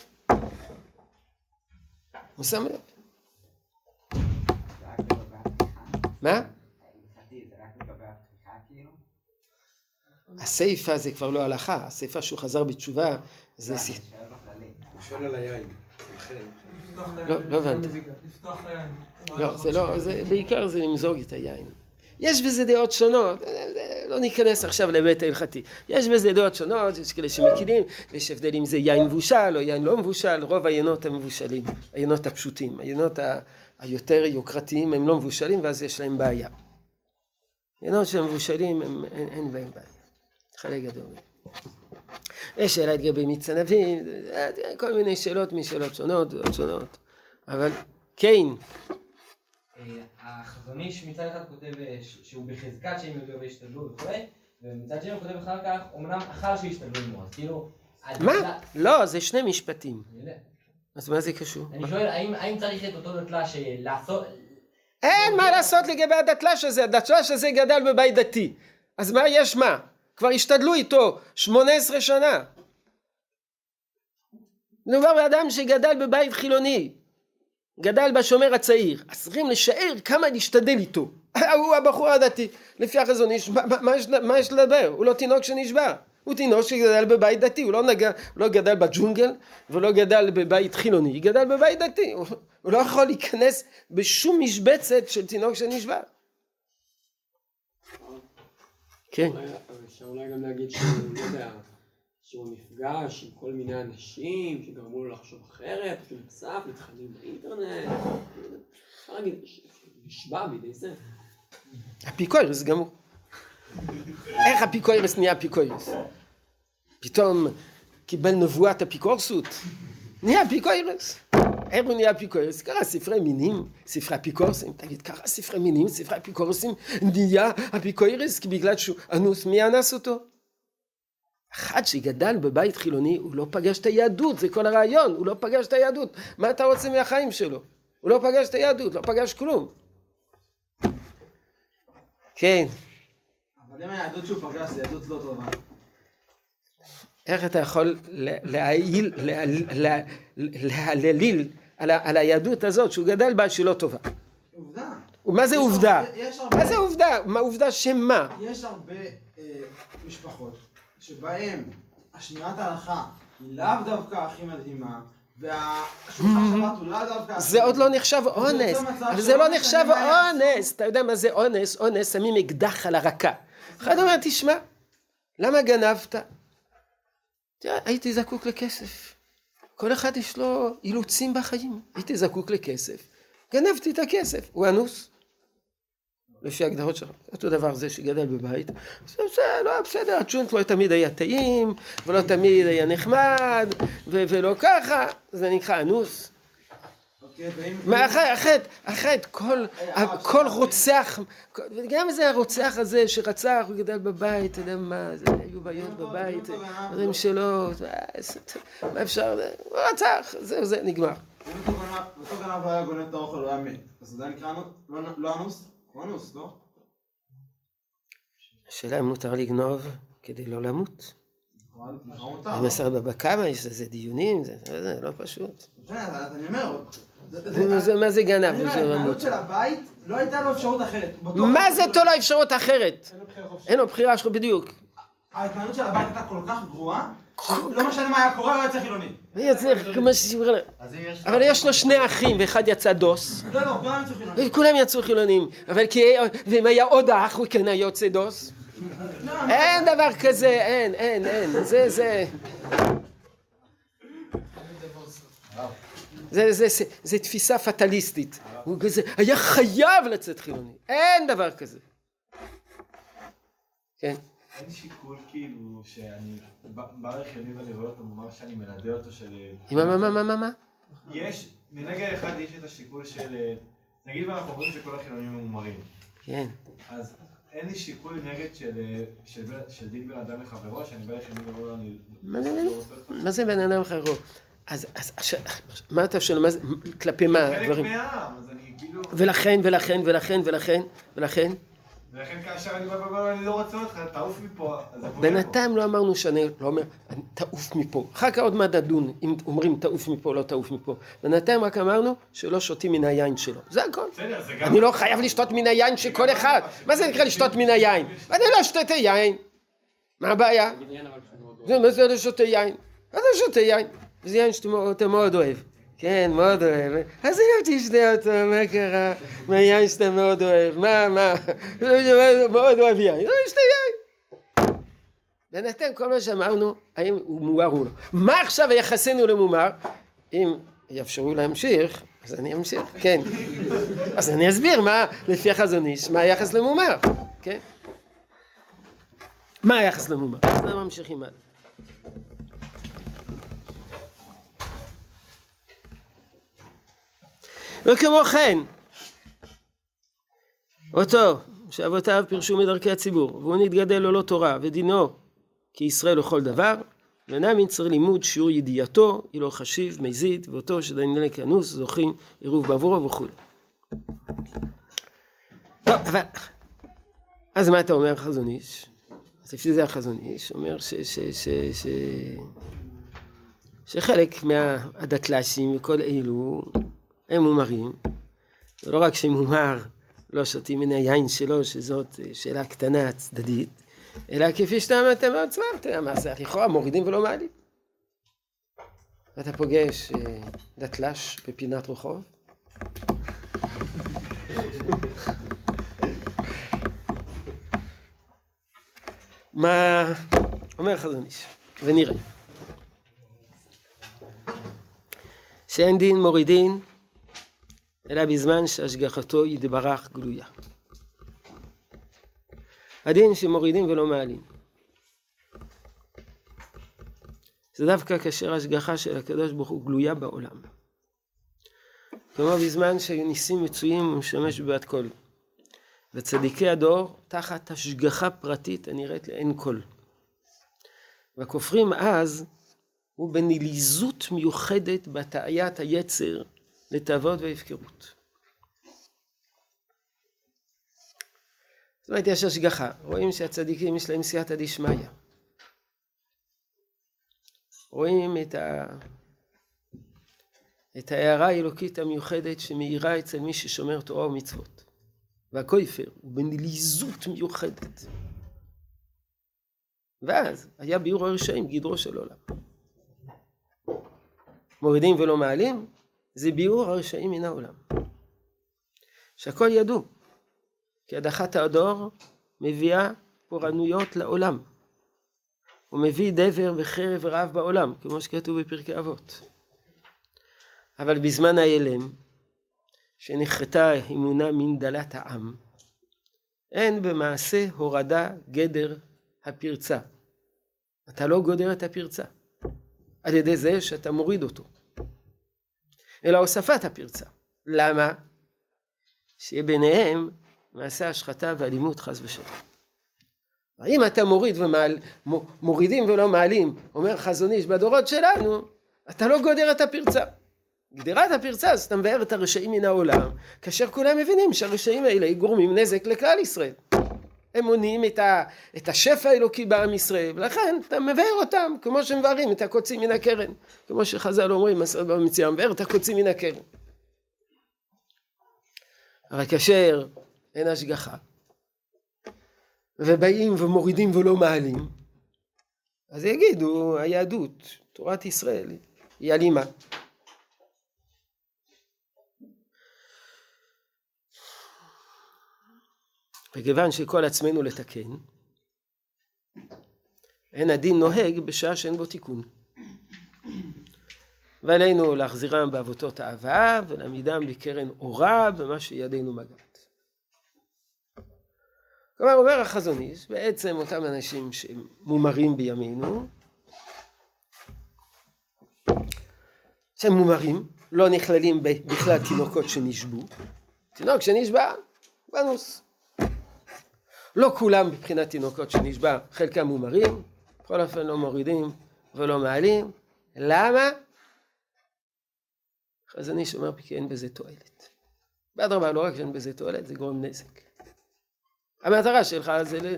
הוא שם לב. מה? הסיפה זה כבר לא הלכה, הסיפה שהוא חזר בתשובה זה... הוא שואל על היין. לא, לא הבנתי. לא, זה לא, בעיקר זה למזוג את היין. יש בזה דעות שונות, לא ניכנס עכשיו לבית ההלכתי. יש בזה דעות שונות, יש כאלה שמקילים, יש הבדל אם זה יין מבושל או יין לא מבושל, רוב היינות המבושלים, היינות הפשוטים, היינות היותר יוקרתיים הם לא מבושלים ואז יש להם בעיה. היינות שהם מבושלים הם, אין, אין בהם בעיה, חלק גדול. יש שאלה לגבי מיץ ענבים, כל מיני שאלות משאלות שונות, דעות שונות, אבל קיין, החזון איש מצד אחד כותב אה, שהוא בחזקת שהם יודו וישתדלו וכולי, ומצד שני הוא כותב אחר כך, אמנם אחר שישתדלו עמו, אז כאילו... מה? לא, זה שני משפטים. אז מה זה קשור? אני שואל, האם צריך את אותו דתל"ש אה, לעשות... אין מה לעשות לגבי הדתל"ש הזה, הדתל"ש הזה גדל בבית דתי. אז מה יש מה? כבר השתדלו איתו 18 שנה. מדובר באדם שגדל בבית חילוני, גדל בשומר הצעיר, אז צריכים לשער כמה להשתדל איתו. [laughs] הוא הבחור הדתי, לפי החזון איש, מה- מה- מה יש- לדבר? הוא לא תינוק שנשבע. הוא תינוק שגדל בבית דתי, הוא לא, נגע, לא גדל בג'ונגל ולא גדל בבית חילוני, הוא גדל בבית דתי, הוא, הוא לא יכול להיכנס בשום משבצת של תינוק שנשבע. כן. אפשר אולי גם להגיד שהוא, לא יודע, שהוא נפגש עם כל מיני אנשים שגרמו לו לחשוב אחרת, שהוא נחשף לתכנים באינטרנט, אפשר להגיד, נשבע בידי זה. אפיקוירס גמור. איך אפיקוירס נהיה אפיקוירס? פתאום קיבל נבואת אפיקורסות? נהיה אפיקוירס. איך הוא נהיה אפיקוירס? קרא ספרי מינים, ספרי אפיקורסים, תגיד, קרא ספרי מינים, ספרי אפיקורסים, נהיה אפיקוירס, כי בגלל שהוא אנוס, מי אנס אותו? אחד שגדל בבית חילוני, הוא לא פגש את היהדות, זה כל הרעיון, הוא לא פגש את היהדות. מה אתה רוצה מהחיים שלו? הוא לא פגש את היהדות, לא פגש כלום. כן. אבל אם היהדות שהוא פגש זה יהדות לא טובה. איך אתה יכול ל- להעיל, להעל- לה- להעליל על ה- על היהדות הזאת שהוא גדל בה שהיא לא טובה? עובדה. ומה זה עובדה? הרבה- מה זה עובדה? מה עובדה שמה? יש הרבה אה, משפחות שבהם השמירת ההלכה היא לאו דווקא הכי מדהימה, דווקא... זה עוד לא נחשב אונס, אבל זה לא נחשב מה. אונס. אתה יודע מה זה אונס? אונס שמים אקדח על הרקה. אחד אומר, תשמע, למה גנבת? הייתי זקוק לכסף. כל אחד יש לו אילוצים בחיים. הייתי זקוק לכסף. גנבתי את הכסף. הוא אנוס. לפי ההגדרות שלך. אותו דבר זה שגדל בבית. לא בסדר, הצ'ונט לא תמיד היה טעים, ולא תמיד היה נחמד, ולא ככה, זה נקרא אנוס. אחרת, אחרת, כל, רוצח, גם זה הרוצח הזה שרצח, הוא גדל בבית, אתה יודע מה, זה, היו בעיות בבית, דברים שלו, זה- מה אפשר, הוא רצח, זהו, זה נגמר. אם אותו גנב- היה גונב את האוכל, הוא היה מת. אז זה נקרא? לא- אנוס? הוא אנוס, לא? השאלה אם מותר לגנוב כדי לא למות. במסר בבא קמא יש לזה דיונים, זה זה לא פשוט. אז אני אומר, זה- זה- זה- זה- מה זה גנב? ההתנהלות? של הבית, לא הייתה לו אפשרות אחרת. מה זה תולה אפשרות אחרת? אין לו בחירה שלו בדיוק. ההתנהלות של הבית הייתה כל כך גרועה, לא משנה מה היה קורה, הוא היה צריך חילוני. אבל יש לו שני אחים, ואחד יצא דוס. לא, לא, כולם היו צריכים חילוני. כולם יצאו חילונים, אבל כי, ואם היה עוד אח, הוא כן היה יוצא דוס. אין דבר כזה, אין, אין, אין, זה, זה... זה, זה, זה, זה תפיסה פטליסטית. הוא כזה, היה חייב לצאת חילוני. אין דבר כזה. כן. אין שיקול כאילו שאני ב- בא לחיוני ואני רואה אותו ממש שאני מנדה אותו של... מה, מה, מה, מה, מה, מה? יש, מנגד אחד יש את השיקול של... אה, נגיד ואנחנו אומרים שכל החילונים הם מומרים. כן. אז אין לי שיקול נגד של, אה, דין בן אדם לחברו, שאני בא לחיוני ואומר אני... מה זה, לא זה בן אדם חברו? אז, אז, אז, מה אתה שואל, מה זה, כלפי מה חלק הדברים? מהעם, אז אני כאילו... ולכן, ולכן, ולכן, ולכן, ולכן, ולכן כאשר אני בא ואומר אני לא רוצה אותך, תעוף מפה. בינתיים לא אמרנו שאני לא אומר, "אני- תעוף מפה. אחר כך עוד מעט נדון אם אומרים תעוף מפה לא תעוף מפה. בינתיים רק אמרנו שלא שותים מן היין שלו. זה הכל. בסדר, זה גם... אני לא חייב לשתות מן היין של כל אחד. מה זה נקרא לשתות מן היין? אני לא שותה יין. מה הבעיה? מה זה לא שותה יין? מה זה שותה יין? זה יין שאתה מאוד- אוהב. כן, מאוד אוהב. אז אם תשתה אותו, מה קרה? מה יין שאתה מאוד אוהב? מה, מה? מאוד אוהב יין. לא ישתה יין. בינתיים כל מה שאמרנו, האם הוא מומר או לא. מה עכשיו יחסנו למומר? אם יאפשרו להמשיך, אז אני אמשיך, כן. אז אני אסביר מה, לפי החזון איש, מה היחס למומר, כן? מה היחס למומר? אז ממשיכים הלאה. וכמו כן, אותו, שאבותיו פירשו מדרכי הציבור, והוא נתגדל ללא תורה, ודינו כישראל לכל דבר, ואינם יצר לימוד שיעור ידיעתו, אילו חשיב, מזיד, ואותו שדייני כנוס, זוכים עירוב בעבורו וכו'. טוב, אבל... אז מה אתה אומר חזון איש? אז לפי זה החזון איש אומר ש... ש... ש... ש... שחלק מהדתל"שים וכל אלו הם מומרים, ולא רק שהם מומר לא שותים מן היין שלו, שזאת שאלה קטנה צדדית, אלא כפי שאתה אמרת בעצמם, יודע מה זה, לכאורה מורידים ולא מעלים. אתה פוגש אה, דתל"ש בפינת רחוב, מה אומר חזון איש, ונראה. שאין דין מורידין, אלא בזמן שהשגחתו יתברך גלויה. הדין שמורידים ולא מעלים. זה דווקא כאשר ההשגחה של הקדוש ברוך הוא גלויה בעולם. כמו בזמן שהיו ניסים מצויים ומשמש בבת קול. וצדיקי הדור תחת השגחה פרטית הנראית לעין כל. והכופרים אז הוא בנליזות מיוחדת בהטעיית היצר לתאוות והפקרות. זאת אומרת, יש השגחה. רואים שהצדיקים יש להם סייעתא דשמיא. רואים את, ה... את ההערה האלוקית המיוחדת שמאירה אצל מי ששומר תורה ומצוות. והכויפר הוא בנליזות מיוחדת. ואז היה ביאור הרשעים גדרו של עולם. מורידים ולא מעלים, זה ביאור הרשעים מן העולם. שהכל ידעו, כי הדחת הדור מביאה פורענויות לעולם. הוא מביא דבר וחרב ורעב בעולם, כמו שכתוב בפרקי אבות. אבל בזמן ההלם, שנחרתה אמונה מן דלת העם, אין במעשה הורדה גדר הפרצה. אתה לא גודר את הפרצה על ידי זה שאתה מוריד אותו, אלא הוספת הפרצה. למה? שיהיה ביניהם מעשה השחתה ואלימות חס ושלום. אם אתה מוריד ומעל, מורידים ולא מעלים, אומר חזון איש בדורות שלנו, אתה לא גודר את הפרצה. גדירת הפרצה זאת מבאר את הרשעים מן העולם, כאשר כולם מבינים שהרשעים האלה גורמים נזק לכלל ישראל. הם מונעים את, ה, את השפע האלוקי בעם ישראל, ולכן אתה מבאר אותם, כמו שמבארים את הקוצים מן הקרן, כמו שחז"ל אומרים, מסרת במציאה, מבאר את הקוצים מן הקרן. אבל כאשר אין השגחה, ובאים ומורידים ולא מעלים, אז יגידו, היהדות, תורת ישראל, היא אלימה. וכיוון שכל עצמנו לתקן, אין הדין נוהג בשעה שאין בו תיקון. ועלינו להחזירם בעבותות אהבה ולעמידם בקרן אורה במה שידינו מגעת. כלומר אומר החזון איש, בעצם אותם אנשים שהם מומרים בימינו, שהם מומרים, לא נכללים בכלל תינוקות שנשבו, תינוק שנשבע, בנוס. לא כולם מבחינת תינוקות שנשבע, חלקם מומרים, בכל אופן לא מורידים ולא מעלים. למה? אז אני שומר כי אין בזה תועלת. באדרבה, לא רק שאין בזה תועלת, זה גורם נזק. המטרה שלך זה...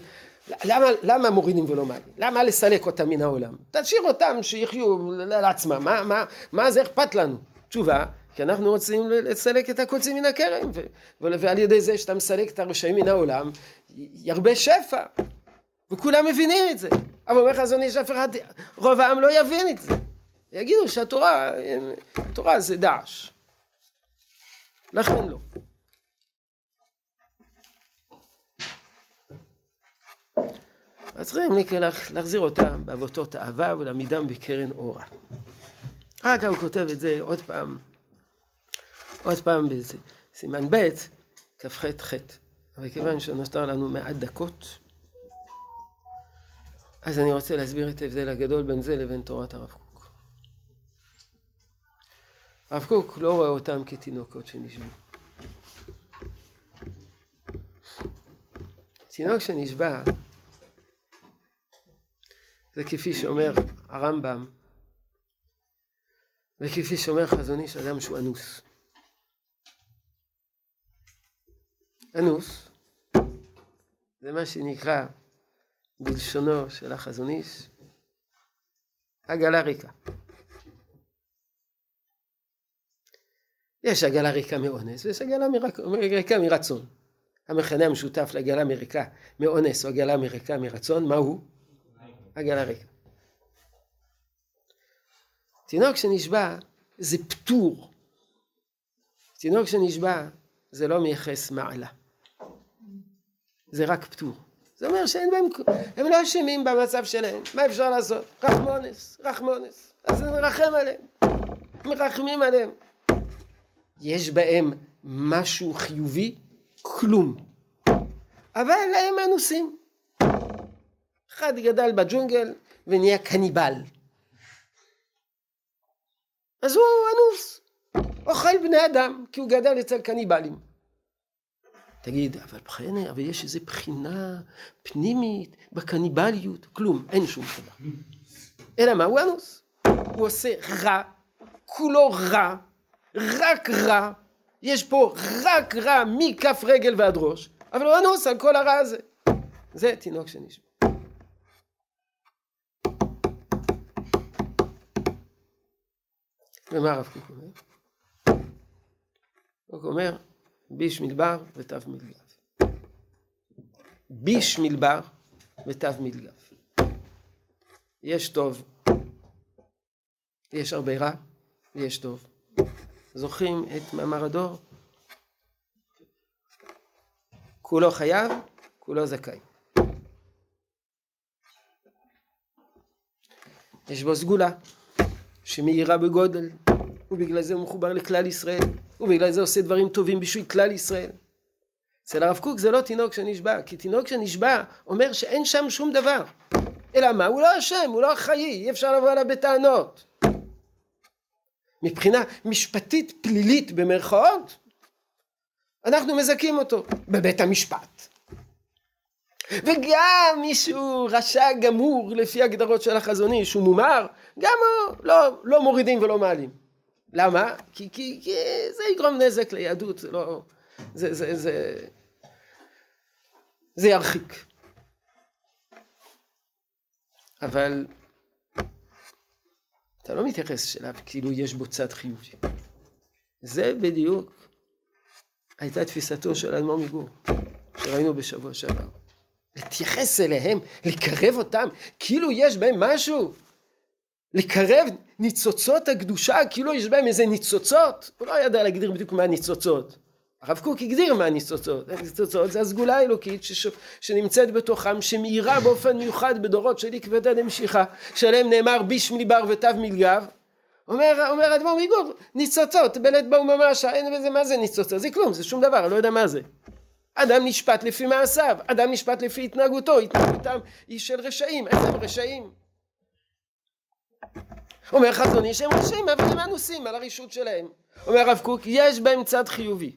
למה, למה מורידים ולא מעלים? למה לסלק אותם מן העולם? תשאיר אותם שיחיו לעצמם, מה, מה, מה זה אכפת לנו? תשובה, כי אנחנו רוצים לסלק את הקוצים מן הקרן, ועל ידי זה שאתה מסלק את הרשעים מן העולם, ירבה שפע, וכולם מבינים את זה. אבל אומר חזון איש אף אחד, רוב העם לא יבין את זה. יגידו שהתורה, התורה זה דעש. לכן לא. אז צריכים להחזיר אותם בעבותות אהבה ולעמידם בקרן אורה. אחר כך הוא כותב את זה עוד פעם עוד פעם בסימן ב', כ"ח ח', אבל כיוון שנותר לנו מעט דקות, אז אני רוצה להסביר את ההבדל הגדול בין זה לבין תורת הרב קוק. הרב קוק לא רואה אותם כתינוקות שנשבו. תינוק שנשבע, זה כפי שאומר הרמב"ם, וכפי שאומר חזון איש אדם שהוא אנוס. אנוס זה מה שנקרא בלשונו של החזון איש עגלה ריקה. יש עגלה ריקה מאונס ויש עגלה ריקה מרצון. המכנה המשותף לעגלה מריקה מאונס או עגלה מריקה מרצון, מהו? עגלה ריקה. תינוק שנשבע זה פטור. תינוק שנשבע זה לא מייחס מעלה. זה רק פטור. זה אומר שאין בהם, הם לא אשמים במצב שלהם, מה אפשר לעשות? רחמונס, רחמונס, אז נרחם עליהם, מרחמים עליהם. יש בהם משהו חיובי? כלום. אבל הם אנוסים. אחד גדל בג'ונגל ונהיה קניבל. אז הוא אנוס, אוכל בני אדם, כי הוא גדל אצל קניבלים. תגיד, אבל בחייני, אבל יש איזו בחינה פנימית בקניבליות, כלום, אין שום דבר. אלא מה? הוא אנוס. הוא עושה רע, כולו רע, רק רע. יש פה רק רע מכף רגל ועד ראש, אבל הוא אנוס על כל הרע הזה. זה תינוק שנשמע. ומה הרב קוק אומר? קוק אומר, ביש מלבר ותו מלגב. ביש מלבר ותו מלגב. יש טוב, יש הרבה רע, ויש טוב. זוכרים את מאמר הדור? כולו חייב, כולו זכאי. יש בו סגולה שמאירה בגודל, ובגלל זה הוא מחובר לכלל ישראל. ובגלל זה עושה דברים טובים בשביל כלל ישראל. אצל הרב קוק זה לא תינוק שנשבע, כי תינוק שנשבע אומר שאין שם שום דבר. אלא מה? הוא לא אשם, הוא לא אחראי, אי אפשר לבוא עליו בטענות. מבחינה משפטית פלילית במרכאות, אנחנו מזכים אותו בבית המשפט. וגם מישהו רשע גמור לפי הגדרות של החזוני שהוא מומר, גם הוא לא, לא מורידים ולא מעלים. למה? כי, כי, כי זה יגרום נזק ליהדות, זה לא... זה, זה, זה, זה ירחיק. אבל אתה לא מתייחס אליו כאילו יש בו צד חיובי. זה בדיוק הייתה תפיסתו של אדמו"ר מגור, שראינו בשבוע שעבר. להתייחס אליהם, לקרב אותם, כאילו יש בהם משהו. לקרב ניצוצות הקדושה, כאילו יש בהם איזה ניצוצות. הוא לא ידע להגדיר בדיוק מה הניצוצות. הרב קוק הגדיר מה הניצוצות. הניצוצות זה הסגולה האלוקית שש... שנמצאת בתוכם, שמאירה באופן מיוחד בדורות של עקבתא דמשיחא, שעליהם נאמר ביש מליבר ותו מלגב. אומר, אומר אדמו"ר מגור, ניצוצות, בלית באו ממש, אין בזה, מה זה ניצוצות? זה כלום, זה שום דבר, לא יודע מה זה. אדם נשפט לפי מעשיו, אדם נשפט לפי התנהגותו, התנהגותם היא של רשעים, איזה רשעים? אומר חזון איש הם רשעים אבל הם אנוסים על הרשות שלהם. אומר הרב קוק יש בהם צד חיובי.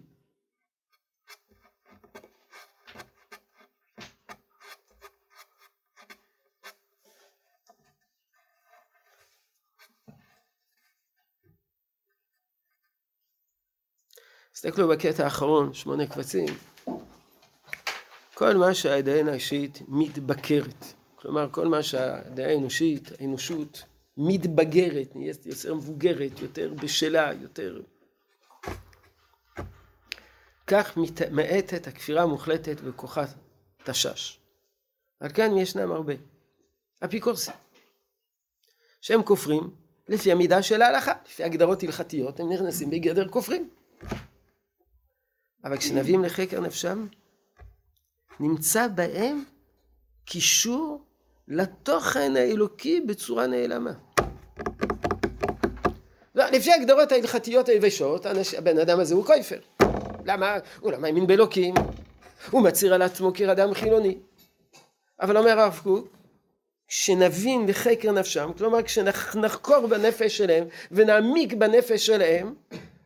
תסתכלו בקטע האחרון, שמונה קבצים. כל מה שהדעה האנושית מתבקרת. כלומר, כל מה שהדעה האנושית, האנושות, מתבגרת, נהיית יותר מבוגרת, יותר בשלה, יותר... כך מאטת הכפירה המוחלטת בכוחה תשש. על כן ישנם הרבה. אפיקורסים, שהם כופרים לפי המידה של ההלכה, לפי הגדרות הלכתיות, הם נכנסים בגדר כופרים. אבל כשנביאים לחקר נפשם, נמצא בהם קישור לתוכן האלוקי בצורה נעלמה. לפי ההגדרות ההלכתיות היבשות, הבן אדם הזה הוא קויפר. למה? הוא לא מאמין באלוקים, הוא מצהיר על עצמו כאדם חילוני. אבל אומר הרב קוק, כשנבין בחקר נפשם, כלומר כשנחקור בנפש שלהם ונעמיק בנפש שלהם,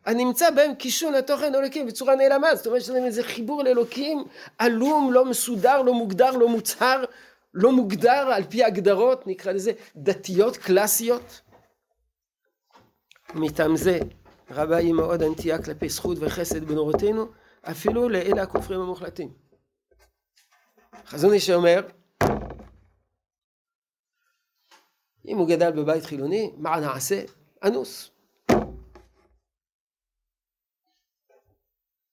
הנמצא בהם קישון לתוכן אלוקים בצורה נעלמה, זאת אומרת להם איזה חיבור לאלוקים עלום, לא מסודר, לא מוגדר, לא מוצהר, לא מוגדר על פי הגדרות, נקרא לזה דתיות קלאסיות. מטעם זה רבה היא מאוד הנטייה כלפי זכות וחסד בנורותינו, אפילו לאלה הכופרים המוחלטים. חזון איש אומר, אם הוא גדל בבית חילוני, מה נעשה? אנוס.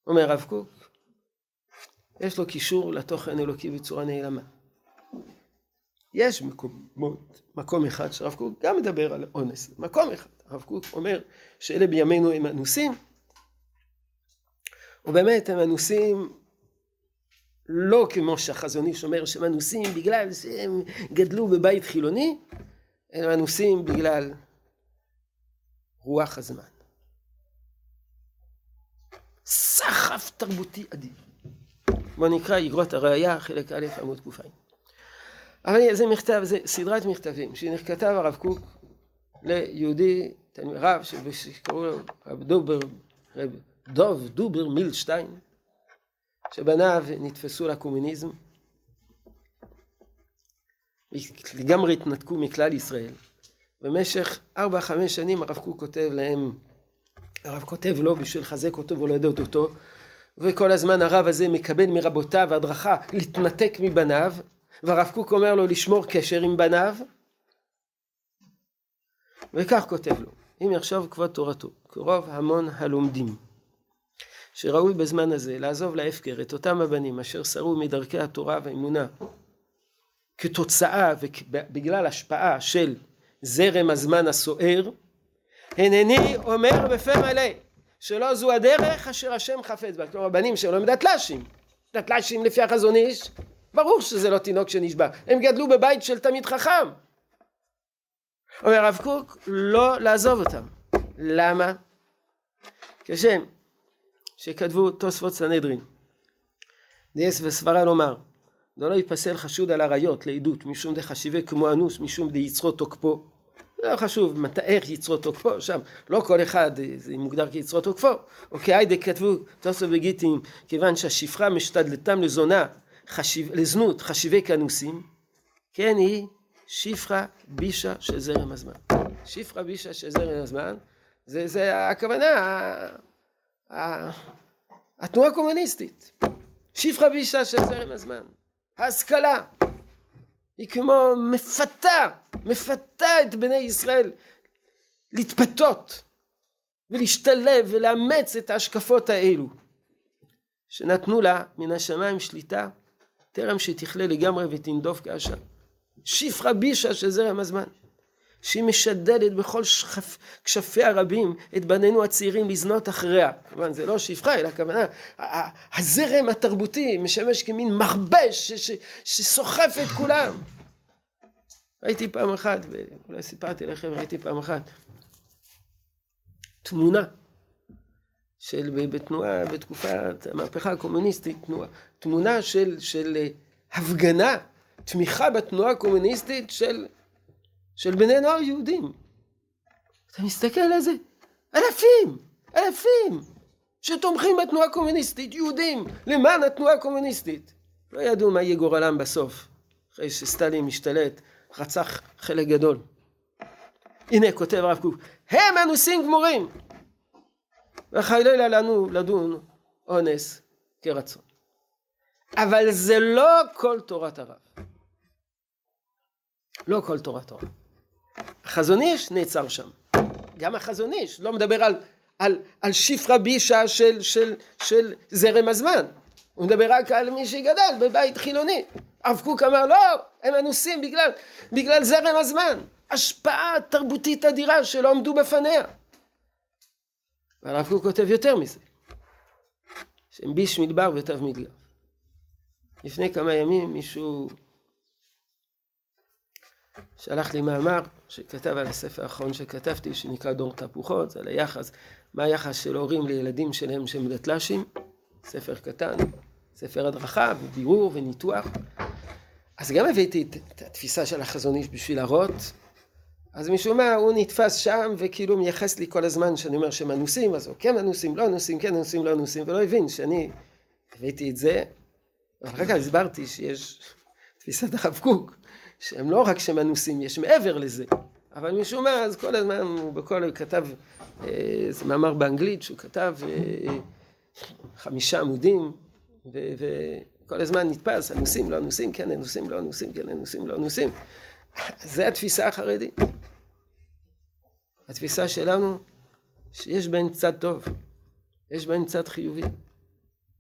אומר הרב קוק, יש לו קישור לתוכן אלוקי בצורה נעלמה. יש מקומות, מקום אחד שהרב קוק גם מדבר על אונס, מקום אחד. הרב קוק אומר שאלה בימינו הם אנוסים, ובאמת הם אנוסים לא כמו שהחזון איש אומר שהם אנוסים בגלל שהם גדלו בבית חילוני, הם אנוסים בגלל רוח הזמן. סחף תרבותי אדיר. בוא נקרא איגרות הראייה, חלק א' עמוד ק"ע. אבל זה מכתב, זה סדרת מכתבים שנכתב הרב קוק ליהודי, רב, שקראו לו רב דובר, רב דוב דובר מילשטיין, שבניו נתפסו לקומוניזם, לגמרי התנתקו מכלל ישראל. במשך ארבע חמש שנים הרב קוק כותב להם, הרב כותב לו בשביל לחזק אותו ולעודד אותו, וכל הזמן הרב הזה מקבל מרבותיו הדרכה להתנתק מבניו, והרב קוק אומר לו לשמור קשר עם בניו, וכך כותב לו, אם יחשוב כבוד תורתו, כרוב המון הלומדים, שראוי בזמן הזה לעזוב להפקר את אותם הבנים אשר שרו מדרכי התורה והאמונה כתוצאה ובגלל השפעה של זרם הזמן הסוער, הנני אומר בפה מלא שלא זו הדרך אשר השם חפץ בה. כלומר הבנים שלו הם דתל"שים. דתל"שים לפי החזון איש, ברור שזה לא תינוק שנשבע. הם גדלו בבית של תמיד חכם. אומר הרב קוק, לא לעזוב אותם. למה? כשם שכתבו תוספות סנהדרין, דייס וסברה לומר, לא ייפסל חשוד על עריות לעדות משום דחשיבי כמו אנוס משום דיצרו תוקפו לא חשוב מת... איך יצרו תוקפו שם לא כל אחד זה מוגדר כיצרו תוקפו או כהיידה כתבו תוספות וגיטים כיוון שהשפחה משתדלתם לזונה חשיב, לזנות חשיבי כנוסים כן היא שפחה בישה של זרם הזמן. שפחה בישה של זרם הזמן זה, זה הכוונה התנועה הקומוניסטית. שפחה בישה של זרם הזמן. ההשכלה היא כמו מפתה, מפתה את בני ישראל להתפתות ולהשתלב ולאמץ את ההשקפות האלו שנתנו לה מן השמיים שליטה טרם שתכלה לגמרי ותנדוף כעשן. שפחה בישה של זרם הזמן. שהיא משדדת בכל שכף, כשפיה הרבים את בנינו הצעירים לזנות אחריה. כמובן זה לא שפחה אלא הכוונה הזרם התרבותי משמש כמין מכבש שסוחף את כולם. ראיתי פעם אחת, ואולי סיפרתי לכם, ראיתי פעם אחת תמונה של בתנועה בתקופת המהפכה הקומוניסטית, תנועה, תמונה של, של הפגנה, תמיכה בתנועה הקומוניסטית של של בני נוער יהודים. אתה מסתכל על זה, אלפים, אלפים, שתומכים בתנועה הקומוניסטית, יהודים, למען התנועה הקומוניסטית. לא ידעו מה יהיה גורלם בסוף, אחרי שסטלין משתלט, רצח חלק גדול. הנה כותב הרב קוק, הם אנוסים גמורים, וחלילה לנו לדון אונס כרצון. אבל זה לא כל תורת הרב. לא כל תורת הרב. החזון איש נעצר שם. גם החזון איש לא מדבר על, על, על שפרה בישה של, של, של זרם הזמן. הוא מדבר רק על מי שגדל בבית חילוני. הרב קוק אמר לא, הם אנוסים בגלל, בגלל זרם הזמן. השפעה תרבותית אדירה שלא עמדו בפניה. והרב קוק כותב יותר מזה. שהם ביש מדבר ותו מדגר. לפני כמה ימים מישהו שלח לי מאמר שכתב על הספר האחרון שכתבתי שנקרא דור תהפוכות, זה על היחס, מה היחס של הורים לילדים שלהם שהם דתל"שים, ספר קטן, ספר הדרכה ובירור וניתוח. אז גם הבאתי את התפיסה של החזון איש בשביל להראות אז משום מה הוא נתפס שם וכאילו מייחס לי כל הזמן שאני אומר שהם אנוסים, אז הוא כן אנוסים, לא אנוסים, כן אנוסים, לא אנוסים, ולא הבין שאני הבאתי את זה. אחר כך הסברתי שיש תפיסת הרב קוק, שהם לא רק שהם אנוסים, יש מעבר לזה. אבל משום מה, אז כל הזמן הוא בכל, הוא כתב איזה מאמר באנגלית שהוא כתב אה, חמישה עמודים, וכל הזמן נתפס, אנוסים, לא אנוסים, כן אנוסים, לא אנוסים, כן אנוסים, לא אנוסים. זה התפיסה החרדית. התפיסה שלנו, שיש בהן צד טוב, יש בהן צד חיובי.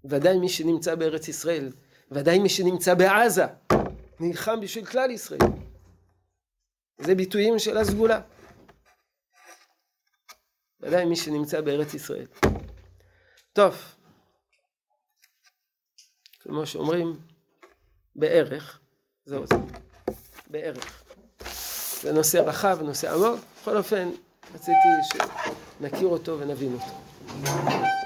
ודאי מי שנמצא בארץ ישראל, ודאי מי שנמצא בעזה, נלחם בשביל כלל ישראל. זה ביטויים של הסגולה. ודאי מי שנמצא בארץ ישראל. טוב, כמו שאומרים, בערך, זהו זה, בערך. זה נושא רחב, נושא עמוק, בכל אופן רציתי שנכיר אותו ונבין אותו.